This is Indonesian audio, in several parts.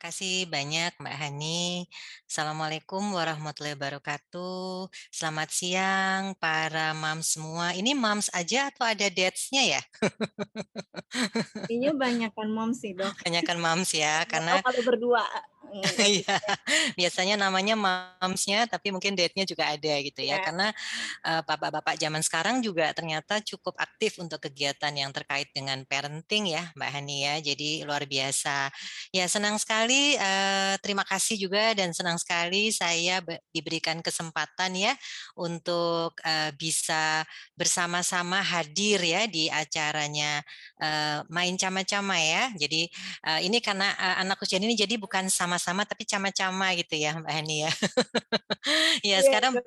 kasih banyak Mbak Hani. Assalamualaikum warahmatullahi wabarakatuh. Selamat siang para moms semua. Ini moms aja atau ada dads-nya ya? Kayaknya banyakan moms sih dok. Banyakan moms ya, karena kalau berdua. Iya, biasanya namanya momsnya, tapi mungkin date-nya juga ada gitu ya. Iya. Karena uh, bapak-bapak zaman sekarang juga ternyata cukup aktif untuk kegiatan yang terkait dengan parenting ya, Mbak Hani ya. Jadi luar biasa. Ya senang sekali. Uh, terima kasih juga dan senang sekali saya diberikan kesempatan ya untuk uh, bisa bersama-sama hadir ya di acaranya uh, main cama-cama ya. Jadi uh, ini karena uh, anak usia ini jadi bukan sama sama tapi cama-cama gitu ya Mbak Hani ya. ya sekarang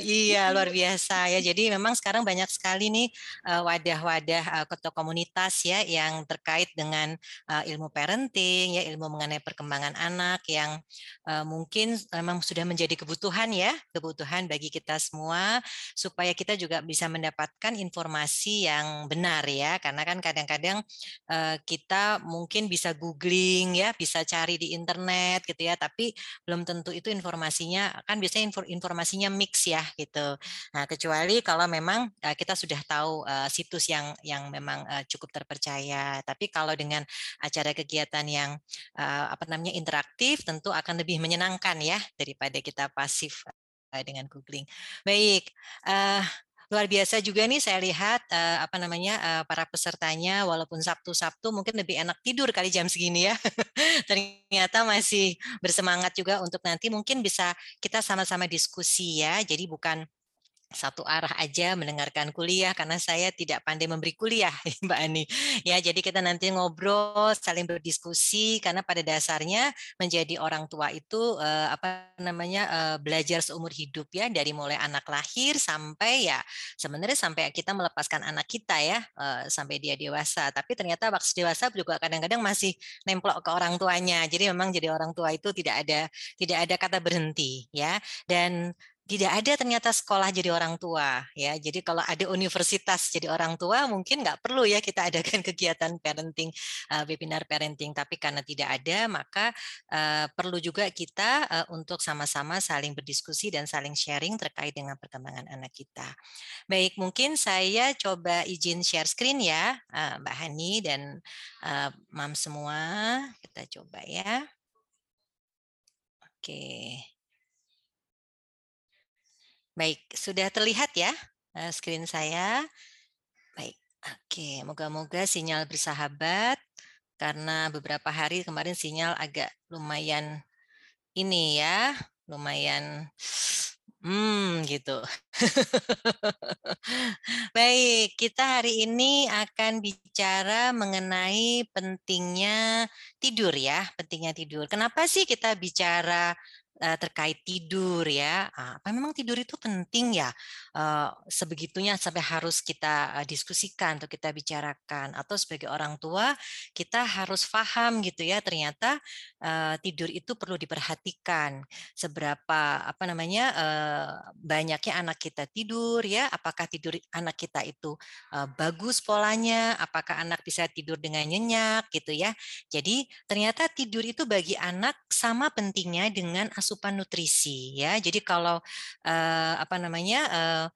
iya luar biasa ya. Jadi memang sekarang banyak sekali nih eh, wadah-wadah uh, atau komunitas ya yang terkait dengan uh, ilmu parenting ya, ilmu mengenai perkembangan anak yang mungkin memang sudah menjadi kebutuhan ya, kebutuhan bagi kita semua supaya kita juga bisa mendapatkan informasi yang benar ya. Karena kan kadang-kadang kita mungkin bisa googling ya, bisa cari di internet gitu ya, tapi belum tentu itu informasinya kan biasanya informasinya mix ya gitu. Nah, kecuali kalau memang kita sudah tahu situs yang yang memang cukup terpercaya. Tapi kalau dengan acara kegiatan yang apa namanya interaktif tentu akan lebih menyenangkan ya daripada kita pasif dengan googling. Baik, luar biasa juga nih saya lihat uh, apa namanya uh, para pesertanya walaupun Sabtu-Sabtu mungkin lebih enak tidur kali jam segini ya. Ternyata masih bersemangat juga untuk nanti mungkin bisa kita sama-sama diskusi ya. Jadi bukan satu arah aja mendengarkan kuliah karena saya tidak pandai memberi kuliah Mbak Ani. Ya, jadi kita nanti ngobrol, saling berdiskusi karena pada dasarnya menjadi orang tua itu eh, apa namanya eh, belajar seumur hidup ya dari mulai anak lahir sampai ya sebenarnya sampai kita melepaskan anak kita ya eh, sampai dia dewasa. Tapi ternyata waktu dewasa juga kadang-kadang masih nemplok ke orang tuanya. Jadi memang jadi orang tua itu tidak ada tidak ada kata berhenti ya. Dan tidak ada ternyata sekolah jadi orang tua ya. Jadi kalau ada universitas jadi orang tua mungkin nggak perlu ya kita adakan kegiatan parenting uh, webinar parenting. Tapi karena tidak ada maka uh, perlu juga kita uh, untuk sama-sama saling berdiskusi dan saling sharing terkait dengan perkembangan anak kita. Baik, mungkin saya coba izin share screen ya Mbak Hani dan Mam semua. Kita coba ya. Oke. Okay. Baik, sudah terlihat ya eh, screen saya? Baik, oke. Moga-moga sinyal bersahabat karena beberapa hari kemarin sinyal agak lumayan ini ya, lumayan hmm gitu. Baik, kita hari ini akan bicara mengenai pentingnya tidur ya, pentingnya tidur. Kenapa sih kita bicara uh, terkait tidur ya. Ah, apa memang tidur itu penting ya? Uh, sebegitunya sampai harus kita uh, diskusikan atau kita bicarakan atau sebagai orang tua kita harus paham gitu ya ternyata tidur itu perlu diperhatikan seberapa apa namanya banyaknya anak kita tidur ya apakah tidur anak kita itu bagus polanya apakah anak bisa tidur dengan nyenyak gitu ya jadi ternyata tidur itu bagi anak sama pentingnya dengan nutrisi ya. Jadi kalau uh, apa namanya uh,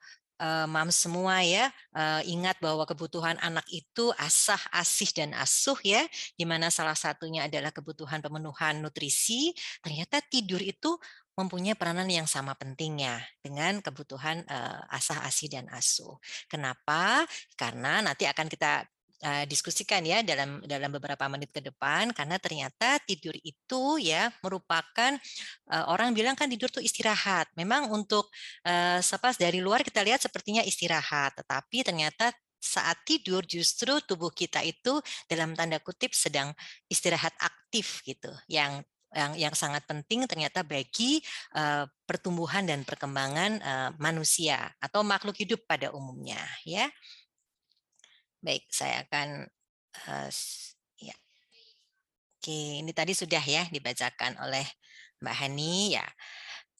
uh, mam semua ya uh, ingat bahwa kebutuhan anak itu asah, asih dan asuh ya, di mana salah satunya adalah kebutuhan pemenuhan nutrisi. Ternyata tidur itu mempunyai peranan yang sama pentingnya dengan kebutuhan uh, asah, asih dan asuh. Kenapa? Karena nanti akan kita uh, diskusikan ya dalam dalam beberapa menit ke depan karena ternyata tidur itu ya merupakan uh, orang bilang kan tidur itu istirahat. Memang untuk uh, sepas dari luar kita lihat sepertinya istirahat, tetapi ternyata saat tidur justru tubuh kita itu dalam tanda kutip sedang istirahat aktif gitu yang yang yang sangat penting ternyata bagi uh, pertumbuhan dan perkembangan uh, manusia atau makhluk hidup pada umumnya ya. Baik, saya akan uh, ya. Oke, ini tadi sudah ya dibacakan oleh Mbak Hani ya.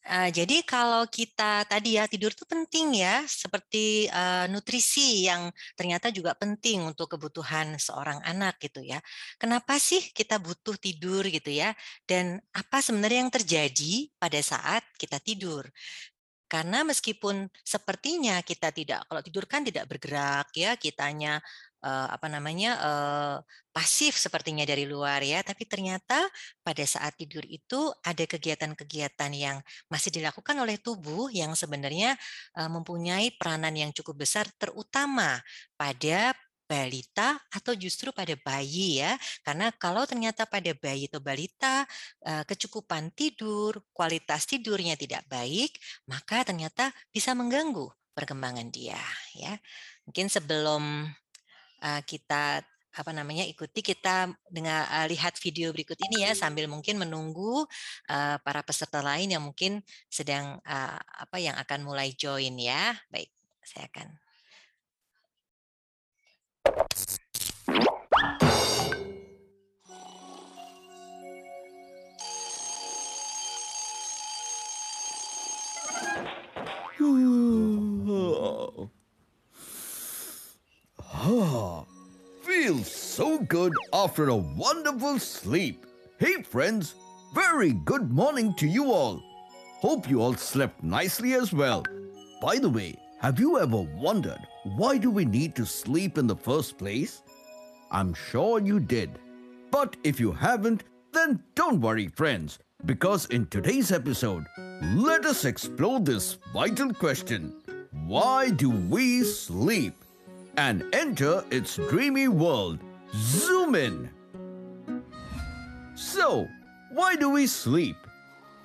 Uh, jadi kalau kita tadi ya tidur itu penting ya, seperti uh, nutrisi yang ternyata juga penting untuk kebutuhan seorang anak gitu ya. Kenapa sih kita butuh tidur gitu ya? Dan apa sebenarnya yang terjadi pada saat kita tidur? Karena meskipun sepertinya kita tidak kalau tidur kan tidak bergerak ya, kitanya uh, apa namanya uh, pasif sepertinya dari luar ya, tapi ternyata pada saat tidur itu ada kegiatan-kegiatan yang masih dilakukan oleh tubuh yang sebenarnya uh, mempunyai peranan yang cukup besar, terutama pada balita atau justru pada bayi ya. Karena kalau ternyata pada bayi atau balita kecukupan tidur, kualitas tidurnya tidak baik, maka ternyata bisa mengganggu perkembangan dia ya. Mungkin sebelum kita apa namanya ikuti kita dengan uh, lihat video berikut ini ya sambil mungkin menunggu uh, para peserta lain yang mungkin sedang uh, apa yang akan mulai join ya. Baik, saya akan feels so good after a wonderful sleep. Hey friends, very good morning to you all. Hope you all slept nicely as well. By the way, have you ever wondered why do we need to sleep in the first place? I'm sure you did. But if you haven't, then don't worry friends, because in today's episode, let us explore this vital question. Why do we sleep? and enter its dreamy world. Zoom in. So, why do we sleep?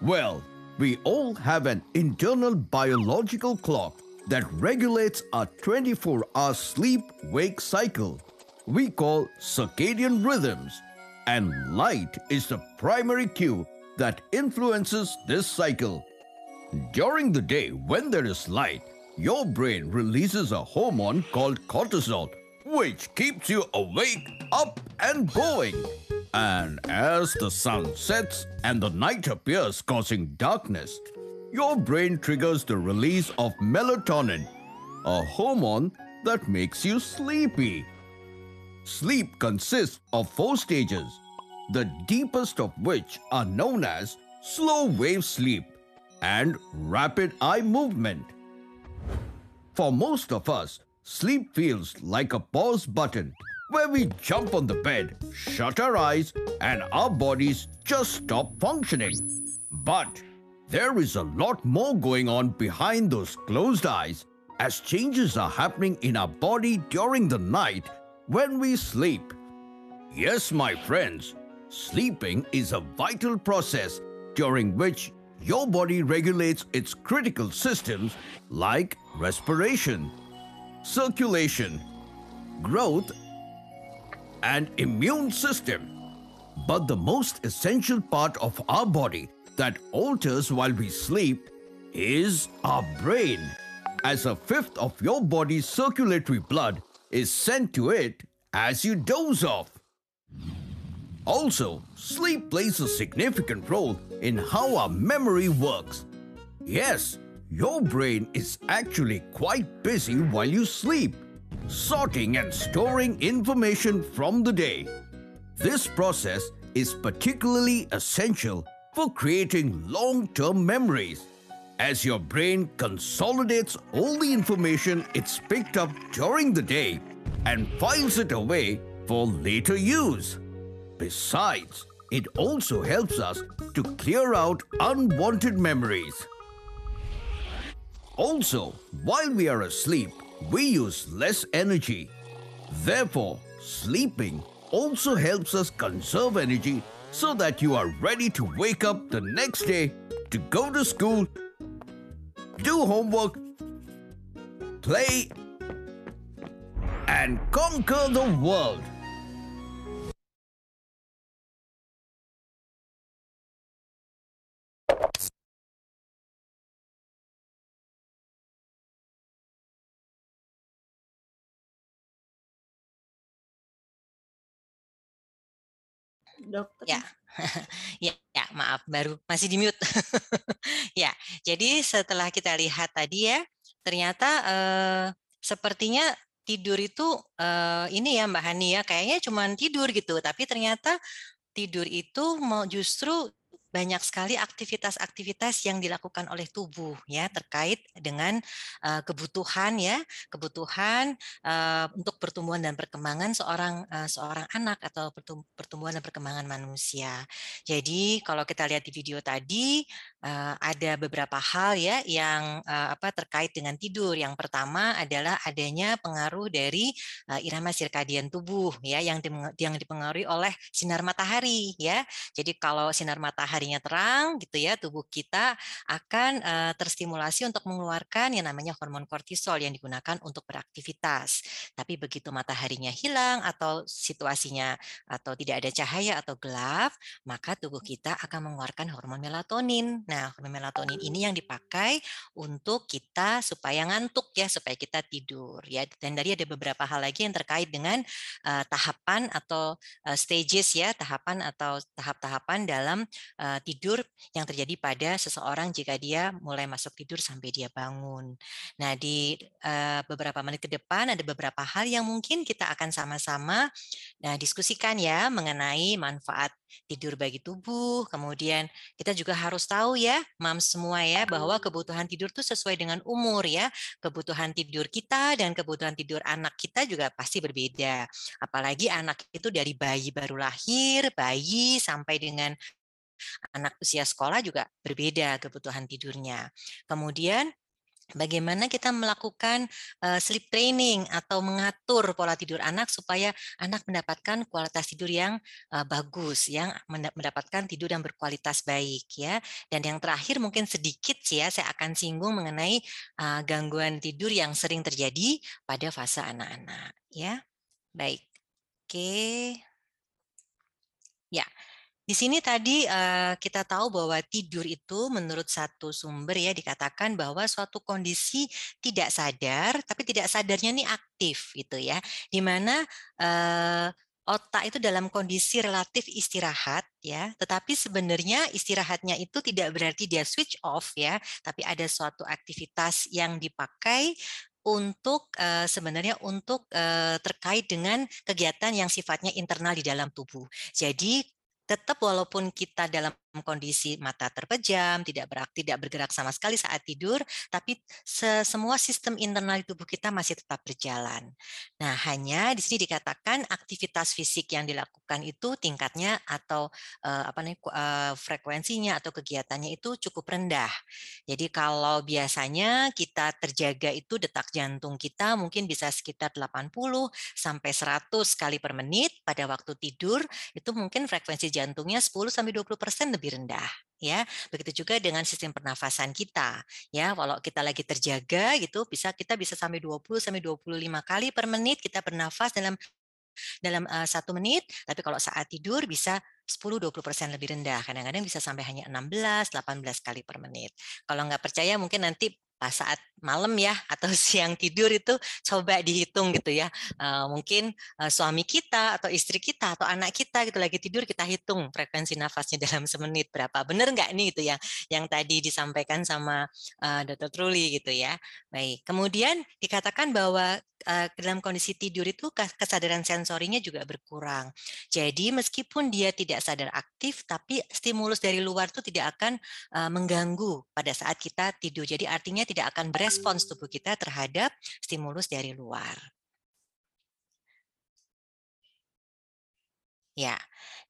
Well, we all have an internal biological clock that regulates our 24 hour sleep wake cycle. We call circadian rhythms, and light is the primary cue that influences this cycle. During the day, when there is light, your brain releases a hormone called cortisol, which keeps you awake, up, and going. And as the sun sets and the night appears, causing darkness, your brain triggers the release of melatonin, a hormone that makes you sleepy. Sleep consists of four stages, the deepest of which are known as slow wave sleep and rapid eye movement. For most of us, sleep feels like a pause button where we jump on the bed, shut our eyes, and our bodies just stop functioning. But there is a lot more going on behind those closed eyes as changes are happening in our body during the night when we sleep. Yes, my friends, sleeping is a vital process during which your body regulates its critical systems like respiration, circulation, growth, and immune system. But the most essential part of our body that alters while we sleep is our brain, as a fifth of your body's circulatory blood is sent to it as you doze off. Also, sleep plays a significant role in how our memory works. Yes, your brain is actually quite busy while you sleep, sorting and storing information from the day. This process is particularly essential for creating long-term memories as your brain consolidates all the information it's picked up during the day and files it away for later use. Besides, it also helps us to clear out unwanted memories. Also, while we are asleep, we use less energy. Therefore, sleeping also helps us conserve energy so that you are ready to wake up the next day to go to school, do homework, play, and conquer the world. Dokter. Ya, ya, ya maaf baru masih di mute. ya, jadi setelah kita lihat tadi ya, ternyata eh, sepertinya tidur itu eh, ini ya Mbak Hani ya, kayaknya cuma tidur gitu, tapi ternyata tidur itu mau justru banyak sekali aktivitas-aktivitas yang dilakukan oleh tubuh ya terkait dengan uh, kebutuhan ya kebutuhan uh, untuk pertumbuhan dan perkembangan seorang uh, seorang anak atau pertumbuhan dan perkembangan manusia. Jadi kalau kita lihat di video tadi uh, ada beberapa hal ya yang uh, apa terkait dengan tidur. Yang pertama adalah adanya pengaruh dari uh, irama sirkadian tubuh ya yang yang dipengaruhi oleh sinar matahari ya. Jadi kalau sinar matahari mataharinya terang gitu ya, tubuh kita akan uh, terstimulasi untuk mengeluarkan yang namanya hormon kortisol yang digunakan untuk beraktivitas. Tapi begitu mataharinya hilang atau situasinya atau tidak ada cahaya atau gelap, maka tubuh kita akan mengeluarkan hormon melatonin. Nah, hormon melatonin ini yang dipakai untuk kita supaya ngantuk ya, supaya kita tidur ya. Dan dari ada beberapa hal lagi yang terkait dengan uh, tahapan atau uh, stages ya, tahapan atau tahap-tahapan dalam uh, Eh, tidur yang terjadi pada seseorang jika dia mulai masuk tidur sampai dia bangun. Nah, di uh, beberapa menit ke depan ada beberapa hal yang mungkin kita akan sama-sama nah, diskusikan ya mengenai manfaat tidur bagi tubuh. Kemudian kita juga harus tahu ya, mam semua ya, bahwa kebutuhan tidur itu sesuai dengan umur ya. Kebutuhan tidur kita dan kebutuhan tidur anak kita juga pasti berbeda. Apalagi anak itu dari bayi baru lahir, bayi sampai dengan Anak usia sekolah juga berbeda kebutuhan tidurnya. Kemudian Bagaimana kita melakukan sleep training atau mengatur pola tidur anak supaya anak mendapatkan kualitas tidur yang bagus, yang mendapatkan tidur yang berkualitas baik ya. Dan yang terakhir mungkin sedikit sih ya saya akan singgung mengenai gangguan tidur yang sering terjadi pada fase anak-anak ya. Baik. Oke. Ya. Di sini tadi kita tahu bahwa tidur itu menurut satu sumber ya dikatakan bahwa suatu kondisi tidak sadar, tapi tidak sadarnya ini aktif gitu ya, di mana otak itu dalam kondisi relatif istirahat ya, tetapi sebenarnya istirahatnya itu tidak berarti dia switch off ya, tapi ada suatu aktivitas yang dipakai untuk sebenarnya untuk terkait dengan kegiatan yang sifatnya internal di dalam tubuh. Jadi tetap walaupun kita dalam kondisi mata terpejam, tidak berak, tidak bergerak sama sekali saat tidur, tapi semua sistem internal tubuh kita masih tetap berjalan. Nah, hanya di sini dikatakan aktivitas fisik yang dilakukan itu tingkatnya atau uh, apa nih uh, frekuensinya atau kegiatannya itu cukup rendah. Jadi kalau biasanya kita terjaga itu detak jantung kita mungkin bisa sekitar 80 sampai 100 kali per menit pada waktu tidur, itu mungkin frekuensi jantungnya 10 sampai 20% lebih rendah ya. Begitu juga dengan sistem pernafasan kita. Ya, kalau kita lagi terjaga gitu bisa kita bisa sampai 20 sampai 25 kali per menit kita bernafas dalam dalam satu menit, tapi kalau saat tidur bisa 10-20% lebih rendah. Kadang-kadang bisa sampai hanya 16-18 kali per menit. Kalau nggak percaya mungkin nanti pas saat malam ya atau siang tidur itu coba dihitung gitu ya. Uh, mungkin uh, suami kita atau istri kita atau anak kita gitu lagi tidur kita hitung frekuensi nafasnya dalam semenit berapa. Benar nggak nih itu ya yang tadi disampaikan sama uh, Dr. Truli gitu ya? Baik kemudian dikatakan bahwa dalam kondisi tidur itu kesadaran sensorinya juga berkurang. Jadi meskipun dia tidak sadar aktif tapi stimulus dari luar itu tidak akan mengganggu pada saat kita tidur. Jadi artinya tidak akan berespons tubuh kita terhadap stimulus dari luar. Ya,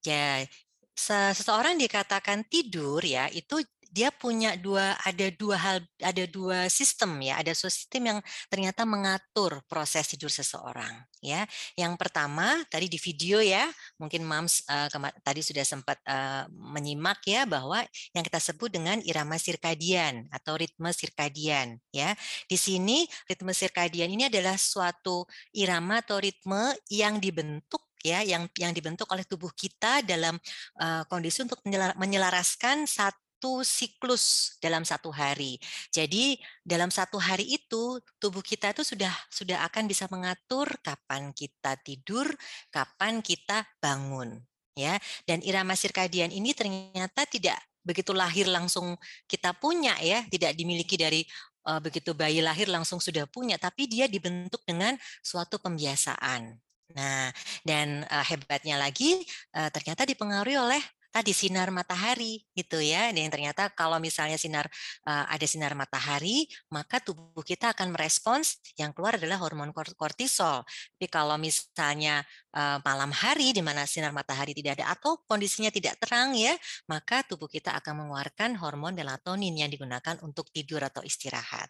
ya seseorang dikatakan tidur ya itu dia punya dua ada dua hal ada dua sistem ya. Ada sistem yang ternyata mengatur proses tidur seseorang ya. Yang pertama tadi di video ya mungkin mams uh, tadi sudah sempat uh, menyimak ya bahwa yang kita sebut dengan irama sirkadian atau ritme sirkadian ya. Di sini ritme sirkadian ini adalah suatu irama atau ritme yang dibentuk ya yang yang dibentuk oleh tubuh kita dalam uh, kondisi untuk menyelaraskan satu satu siklus dalam satu hari. Jadi dalam satu hari itu tubuh kita itu sudah sudah akan bisa mengatur kapan kita tidur, kapan kita bangun ya. Dan irama sirkadian ini ternyata tidak begitu lahir langsung kita punya ya, tidak dimiliki dari uh, begitu bayi lahir langsung sudah punya, tapi dia dibentuk dengan suatu pembiasaan. Nah, dan uh, hebatnya lagi uh, ternyata dipengaruhi oleh tadi sinar matahari gitu ya. Dan ternyata kalau misalnya sinar ada sinar matahari, maka tubuh kita akan merespons yang keluar adalah hormon kortisol. Tapi kalau misalnya malam hari di mana sinar matahari tidak ada atau kondisinya tidak terang ya, maka tubuh kita akan mengeluarkan hormon melatonin yang digunakan untuk tidur atau istirahat.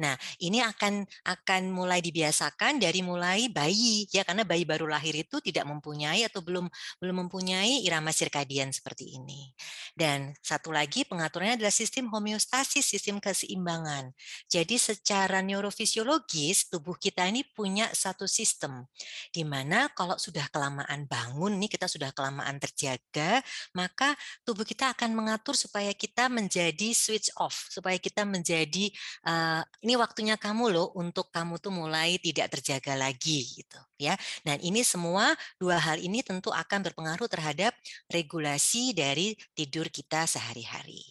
Nah, ini akan akan mulai dibiasakan dari mulai bayi ya karena bayi baru lahir itu tidak mempunyai atau belum belum mempunyai irama sirkadian seperti ini. Dan satu lagi pengaturannya adalah sistem homeostasis, sistem keseimbangan. Jadi secara neurofisiologis tubuh kita ini punya satu sistem di mana kalau sudah kelamaan bangun nih kita sudah kelamaan terjaga, maka tubuh kita akan mengatur supaya kita menjadi switch off, supaya kita menjadi uh, ini waktunya kamu loh untuk kamu tuh mulai tidak terjaga lagi gitu ya. Dan ini semua dua hal ini tentu akan berpengaruh terhadap regulasi dari tidur kita sehari-hari.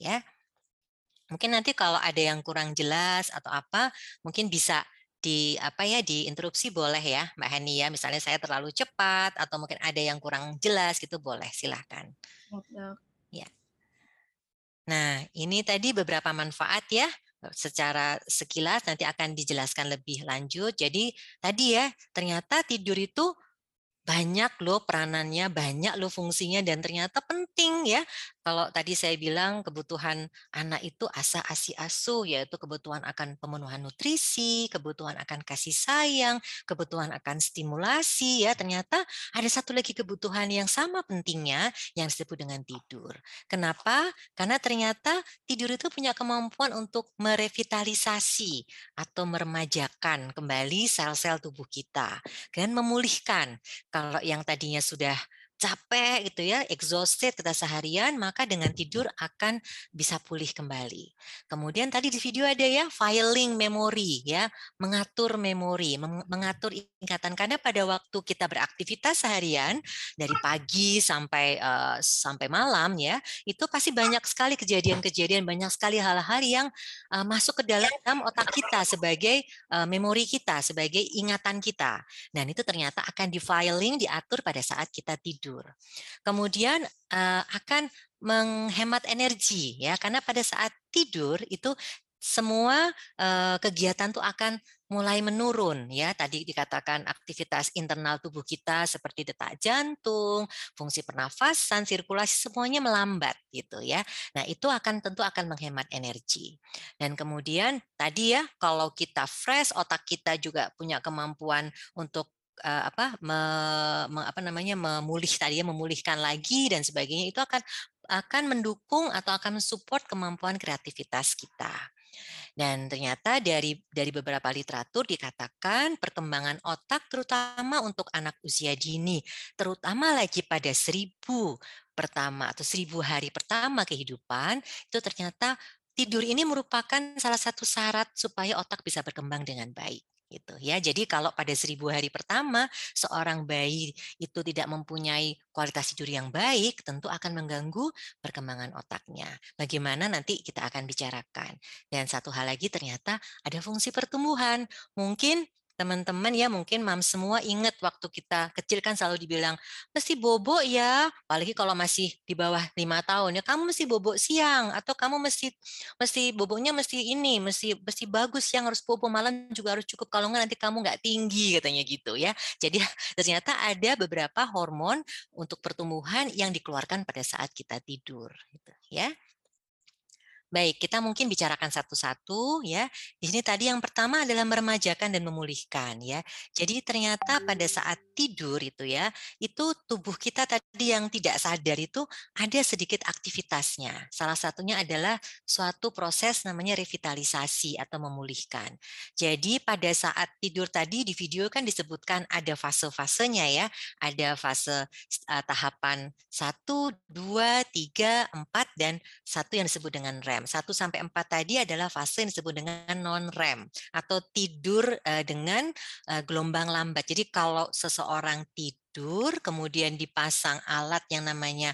Ya. Mungkin nanti kalau ada yang kurang jelas atau apa, mungkin bisa di apa ya diinterupsi boleh ya Mbak Hani ya misalnya saya terlalu cepat atau mungkin ada yang kurang jelas gitu boleh silahkan ya nah ini tadi beberapa manfaat ya secara sekilas nanti akan dijelaskan lebih lanjut. Jadi tadi ya, ternyata tidur itu banyak loh peranannya, banyak loh fungsinya dan ternyata penting ya. Kalau tadi saya bilang kebutuhan anak itu asa asi asu yaitu kebutuhan akan pemenuhan nutrisi, kebutuhan akan kasih sayang, kebutuhan akan stimulasi ya. Ternyata ada satu lagi kebutuhan yang sama pentingnya yang disebut dengan tidur. Kenapa? Karena ternyata tidur itu punya kemampuan untuk merevitalisasi atau meremajakan kembali sel-sel tubuh kita dan memulihkan kalau yang tadinya sudah capek gitu ya, exhausted kita seharian, maka dengan tidur akan bisa pulih kembali. Kemudian tadi di video ada ya filing memori ya, mengatur memori, mengatur ingatan karena pada waktu kita beraktivitas seharian dari pagi sampai uh, sampai malam ya, itu pasti banyak sekali kejadian-kejadian, banyak sekali hal-hal yang uh, masuk ke dalam otak kita sebagai uh, memori kita, sebagai ingatan kita. Dan itu ternyata akan di filing diatur pada saat kita tidur tidur. Kemudian uh, akan menghemat energi ya karena pada saat tidur itu semua uh, kegiatan tuh akan mulai menurun ya tadi dikatakan aktivitas internal tubuh kita seperti detak jantung, fungsi pernafasan, sirkulasi semuanya melambat gitu ya. Nah, itu akan tentu akan menghemat energi. Dan kemudian tadi ya kalau kita fresh otak kita juga punya kemampuan untuk uh, apa me, me, apa namanya memulih tadi ya memulihkan lagi dan sebagainya itu akan akan mendukung atau akan mensupport kemampuan kreativitas kita. Dan ternyata dari dari beberapa literatur dikatakan perkembangan otak terutama untuk anak usia dini, terutama lagi pada seribu pertama atau seribu hari pertama kehidupan, itu ternyata tidur ini merupakan salah satu syarat supaya otak bisa berkembang dengan baik gitu ya. Jadi kalau pada seribu hari pertama seorang bayi itu tidak mempunyai kualitas tidur yang baik, tentu akan mengganggu perkembangan otaknya. Bagaimana nanti kita akan bicarakan. Dan satu hal lagi ternyata ada fungsi pertumbuhan. Mungkin teman-teman ya mungkin mam semua ingat waktu kita kecil kan selalu dibilang mesti bobo ya. Apalagi kalau masih di bawah lima tahun ya kamu mesti bobo siang atau kamu mesti mesti bobonya mesti ini mesti mesti bagus yang harus bobo malam juga harus cukup kalau nggak nanti kamu nggak tinggi katanya gitu ya. Jadi ternyata ada beberapa hormon untuk pertumbuhan yang dikeluarkan pada saat kita tidur gitu ya Baik, kita mungkin bicarakan satu-satu ya. Di sini tadi yang pertama adalah meremajakan dan memulihkan ya. Jadi ternyata pada saat tidur itu ya, itu tubuh kita tadi yang tidak sadar itu ada sedikit aktivitasnya. Salah satunya adalah suatu proses namanya revitalisasi atau memulihkan. Jadi pada saat tidur tadi di video kan disebutkan ada fase-fasenya ya. Ada fase uh, tahapan 1, 2, 3, 4 dan satu yang disebut dengan REM. REM. 1 sampai 4 tadi adalah fase yang disebut dengan non REM atau tidur dengan gelombang lambat. Jadi kalau seseorang tidur tidur, kemudian dipasang alat yang namanya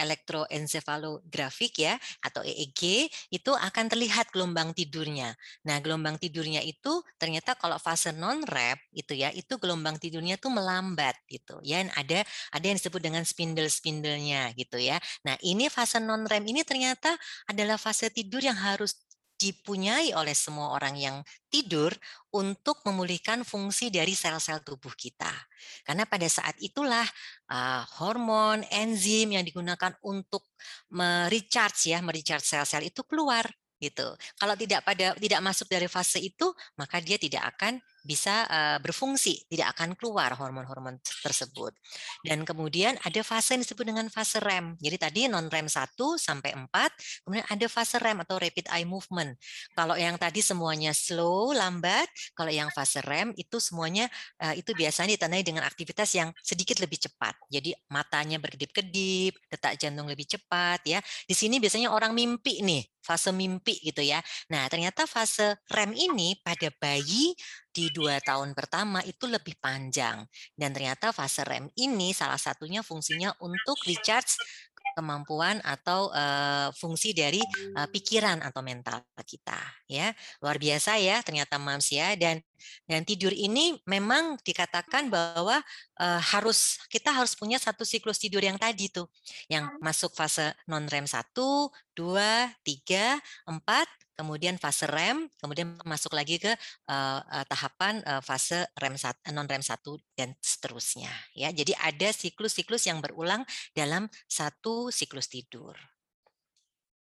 elektroencephalographic ya atau EEG, itu akan terlihat gelombang tidurnya. Nah, gelombang tidurnya itu ternyata kalau fase non REM itu ya, itu gelombang tidurnya tuh melambat gitu ya. Ada ada yang disebut dengan spindle-spindelnya gitu ya. Nah, ini fase non REM ini ternyata adalah fase tidur yang harus dipunyai oleh semua orang yang tidur untuk memulihkan fungsi dari sel-sel tubuh kita. Karena pada saat itulah uh, hormon, enzim yang digunakan untuk merecharge ya, merecharge sel-sel itu keluar gitu. Kalau tidak pada tidak masuk dari fase itu, maka dia tidak akan bisa berfungsi, tidak akan keluar hormon-hormon tersebut. Dan kemudian ada fase yang disebut dengan fase REM. Jadi tadi non REM 1 sampai 4, kemudian ada fase REM atau rapid eye movement. Kalau yang tadi semuanya slow, lambat, kalau yang fase REM itu semuanya itu biasanya ditandai dengan aktivitas yang sedikit lebih cepat. Jadi matanya berkedip-kedip, detak jantung lebih cepat ya. Di sini biasanya orang mimpi nih, fase mimpi gitu ya. Nah, ternyata fase REM ini pada bayi di dua tahun pertama itu lebih panjang. Dan ternyata fase REM ini salah satunya fungsinya untuk recharge kemampuan atau uh, fungsi dari uh, pikiran atau mental kita ya luar biasa ya ternyata mams ya dan dan tidur ini memang dikatakan bahwa uh, harus kita harus punya satu siklus tidur yang tadi tuh yang masuk fase non REM 1, 2, 3, 4 kemudian fase REM, kemudian masuk lagi ke uh, uh, tahapan uh, fase REM non REM 1 dan seterusnya ya. Jadi ada siklus-siklus yang berulang dalam satu siklus tidur.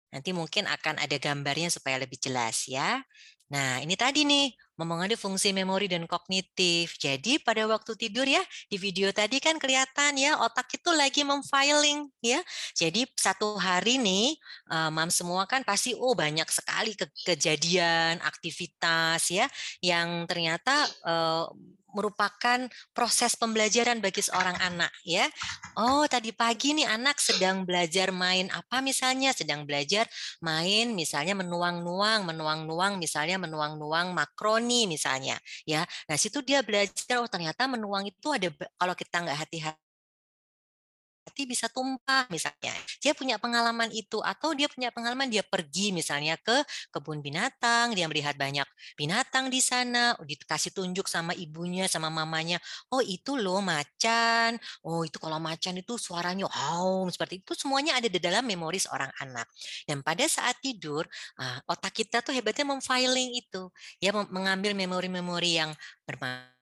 Nanti mungkin akan ada gambarnya supaya lebih jelas ya. Nah, ini tadi nih memengaruhi fungsi memori dan kognitif. Jadi pada waktu tidur ya di video tadi kan kelihatan ya otak itu lagi memfiling ya. Jadi satu hari nih uh, mam semua kan pasti oh banyak sekali ke kejadian, aktivitas ya yang ternyata uh, merupakan proses pembelajaran bagi seorang anak ya. Oh, tadi pagi nih anak sedang belajar main apa misalnya? Sedang belajar main misalnya menuang-nuang, menuang-nuang misalnya menuang-nuang makroni misalnya ya. Nah, situ dia belajar oh ternyata menuang itu ada kalau kita nggak hati-hati hati bisa tumpah misalnya. Dia punya pengalaman itu atau dia punya pengalaman dia pergi misalnya ke kebun binatang, dia melihat banyak binatang di sana, oh, dikasih tunjuk sama ibunya sama mamanya, oh itu loh macan, oh itu kalau macan itu suaranya wow seperti itu semuanya ada di dalam memori seorang anak. Dan pada saat tidur, ah, otak kita tuh hebatnya memfiling itu, ya mengambil memori-memori yang bermanfaat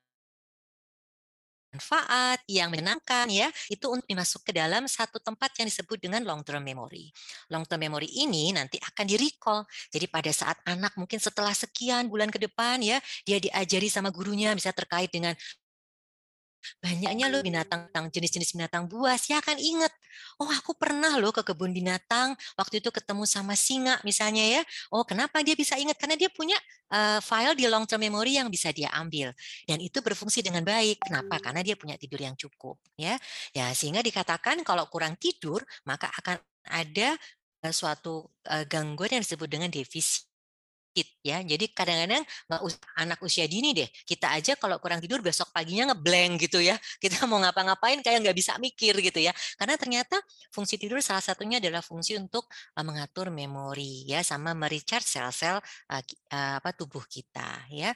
manfaat, yang menyenangkan ya, itu untuk dimasuk ke dalam satu tempat yang disebut dengan long term memory. Long term memory ini nanti akan di recall. Jadi pada saat anak mungkin setelah sekian bulan ke depan ya, dia diajari sama gurunya bisa terkait dengan banyaknya loh binatang jenis-jenis binatang buas ya akan inget. Oh aku pernah loh ke kebun binatang waktu itu ketemu sama singa misalnya ya. Oh kenapa dia bisa ingat karena dia punya uh, file di long term memory yang bisa dia ambil. Dan itu berfungsi dengan baik. Kenapa? Karena dia punya tidur yang cukup ya. Ya sehingga dikatakan kalau kurang tidur maka akan ada suatu gangguan yang disebut dengan defisit ya. Jadi kadang-kadang nggak usah anak usia dini deh. Kita aja kalau kurang tidur besok paginya ngeblank gitu ya. Kita mau ngapa-ngapain kayak nggak bisa mikir gitu ya. Karena ternyata fungsi tidur salah satunya adalah fungsi untuk uh, mengatur memori ya sama merecharge sel-sel uh, uh, apa tubuh kita ya.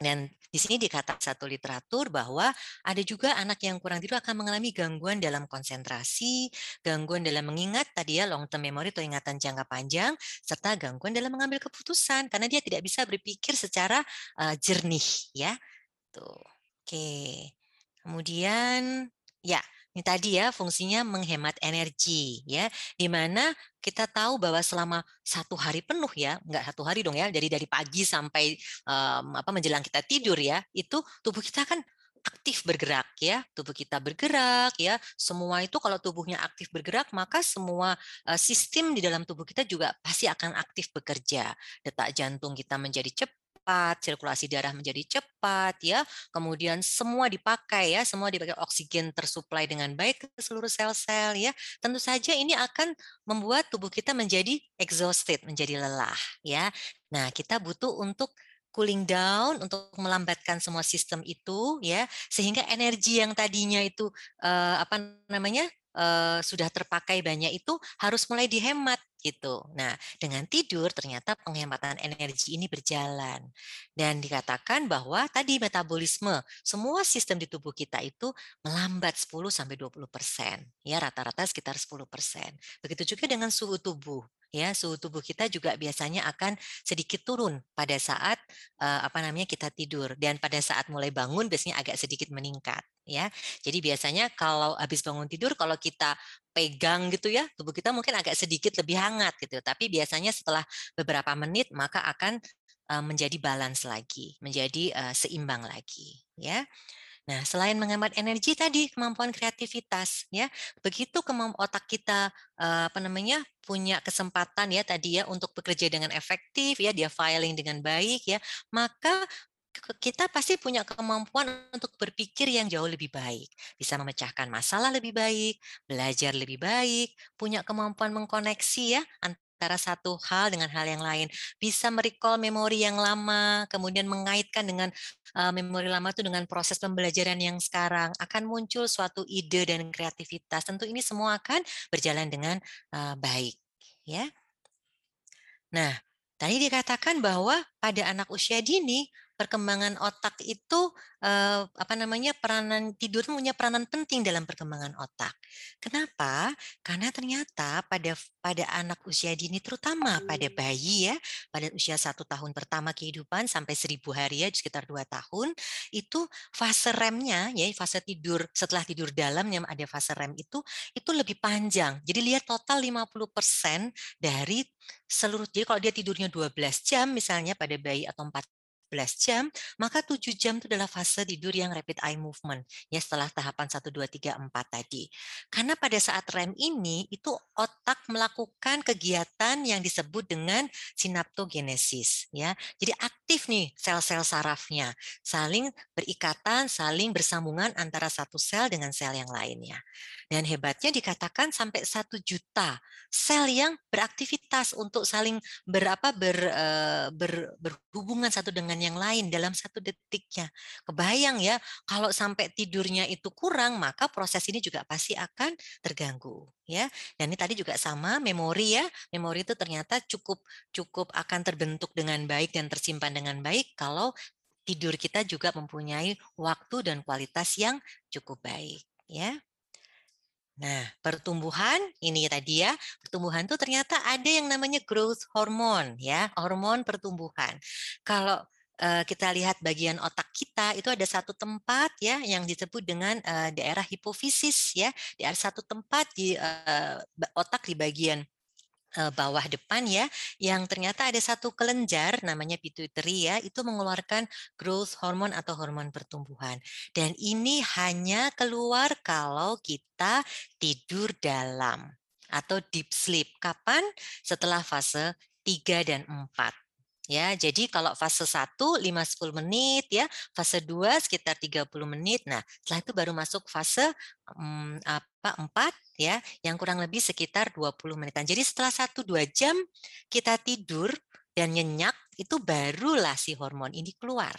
Dan di sini dikatakan satu literatur bahwa ada juga anak yang kurang tidur akan mengalami gangguan dalam konsentrasi, gangguan dalam mengingat tadi ya long term memory atau ingatan jangka panjang, serta gangguan dalam mengambil keputusan karena dia tidak bisa berpikir secara uh, jernih ya. Tuh. Oke. Kemudian ya, ini tadi ya fungsinya menghemat energi ya, di mana kita tahu bahwa selama satu hari penuh ya, nggak satu hari dong ya, jadi dari pagi sampai um, apa menjelang kita tidur ya, itu tubuh kita kan aktif bergerak ya. Tubuh kita bergerak ya semua itu kalau tubuhnya aktif bergerak maka semua sistem di dalam tubuh kita juga pasti akan aktif bekerja. Detak jantung kita menjadi cepat cepat, sirkulasi darah menjadi cepat ya. Kemudian semua dipakai ya, semua dipakai oksigen tersuplai dengan baik ke seluruh sel-sel ya. Tentu saja ini akan membuat tubuh kita menjadi exhausted, menjadi lelah ya. Nah, kita butuh untuk cooling down untuk melambatkan semua sistem itu ya sehingga energi yang tadinya itu uh, apa namanya uh, sudah terpakai banyak itu harus mulai dihemat gitu. Nah, dengan tidur ternyata penghematan energi ini berjalan. Dan dikatakan bahwa tadi metabolisme semua sistem di tubuh kita itu melambat 10 sampai 20%. Ya, rata-rata sekitar 10%. Begitu juga dengan suhu tubuh ya suhu tubuh kita juga biasanya akan sedikit turun pada saat uh, apa namanya kita tidur dan pada saat mulai bangun biasanya agak sedikit meningkat ya. Jadi biasanya kalau habis bangun tidur kalau kita pegang gitu ya, tubuh kita mungkin agak sedikit lebih hangat gitu. Tapi biasanya setelah beberapa menit maka akan uh, menjadi balance lagi, menjadi uh, seimbang lagi ya. Nah, selain menghemat energi tadi kemampuan kreativitas ya. Begitu kemampuan otak kita apa namanya punya kesempatan ya tadi ya untuk bekerja dengan efektif ya, dia filing dengan baik ya, maka kita pasti punya kemampuan untuk berpikir yang jauh lebih baik, bisa memecahkan masalah lebih baik, belajar lebih baik, punya kemampuan mengkoneksi ya antara satu hal dengan hal yang lain. Bisa merecall memori yang lama, kemudian mengaitkan dengan uh, memori lama itu dengan proses pembelajaran yang sekarang. Akan muncul suatu ide dan kreativitas. Tentu ini semua akan berjalan dengan uh, baik. ya. Nah, tadi dikatakan bahwa pada anak usia dini perkembangan otak itu eh, apa namanya peranan tidur punya peranan penting dalam perkembangan otak. Kenapa? Karena ternyata pada pada anak usia dini terutama pada bayi ya pada usia satu tahun pertama kehidupan sampai seribu hari ya sekitar dua tahun itu fase remnya ya fase tidur setelah tidur dalam yang ada fase rem itu itu lebih panjang. Jadi lihat total 50% dari seluruh jadi kalau dia tidurnya 12 jam misalnya pada bayi atau 4 jam, maka 7 jam itu adalah fase tidur yang rapid eye movement ya setelah tahapan 1 2 3 4 tadi. Karena pada saat REM ini itu otak melakukan kegiatan yang disebut dengan sinaptogenesis ya. Jadi aktif nih sel-sel sarafnya, saling berikatan, saling bersambungan antara satu sel dengan sel yang lainnya. Dan hebatnya dikatakan sampai satu juta sel yang beraktivitas untuk saling berapa ber, eh, ber, berhubungan satu dengan yang lain dalam satu detiknya. Kebayang ya, kalau sampai tidurnya itu kurang, maka proses ini juga pasti akan terganggu ya. Dan ini tadi juga sama memori ya. Memori itu ternyata cukup cukup akan terbentuk dengan baik dan tersimpan dengan baik kalau tidur kita juga mempunyai waktu dan kualitas yang cukup baik ya. Nah, pertumbuhan ini tadi ya, pertumbuhan itu ternyata ada yang namanya growth hormone ya, hormon pertumbuhan. Kalau kita lihat bagian otak kita itu ada satu tempat ya yang disebut dengan uh, daerah hipofisis ya, di satu tempat di uh, otak di bagian Eh, bawah depan ya, yang ternyata ada satu kelenjar namanya pituitary ya, itu mengeluarkan growth hormone atau hormon pertumbuhan. Dan ini hanya keluar kalau kita tidur dalam atau deep sleep. Kapan? Setelah fase 3 dan 4. Ya, jadi kalau fase 1 5-10 menit ya, fase 2 sekitar 30 menit. Nah, setelah itu baru masuk fase um, apa 4 ya, yang kurang lebih sekitar 20 menitan. Jadi setelah 1-2 jam kita tidur dan nyenyak, itu barulah si hormon ini keluar.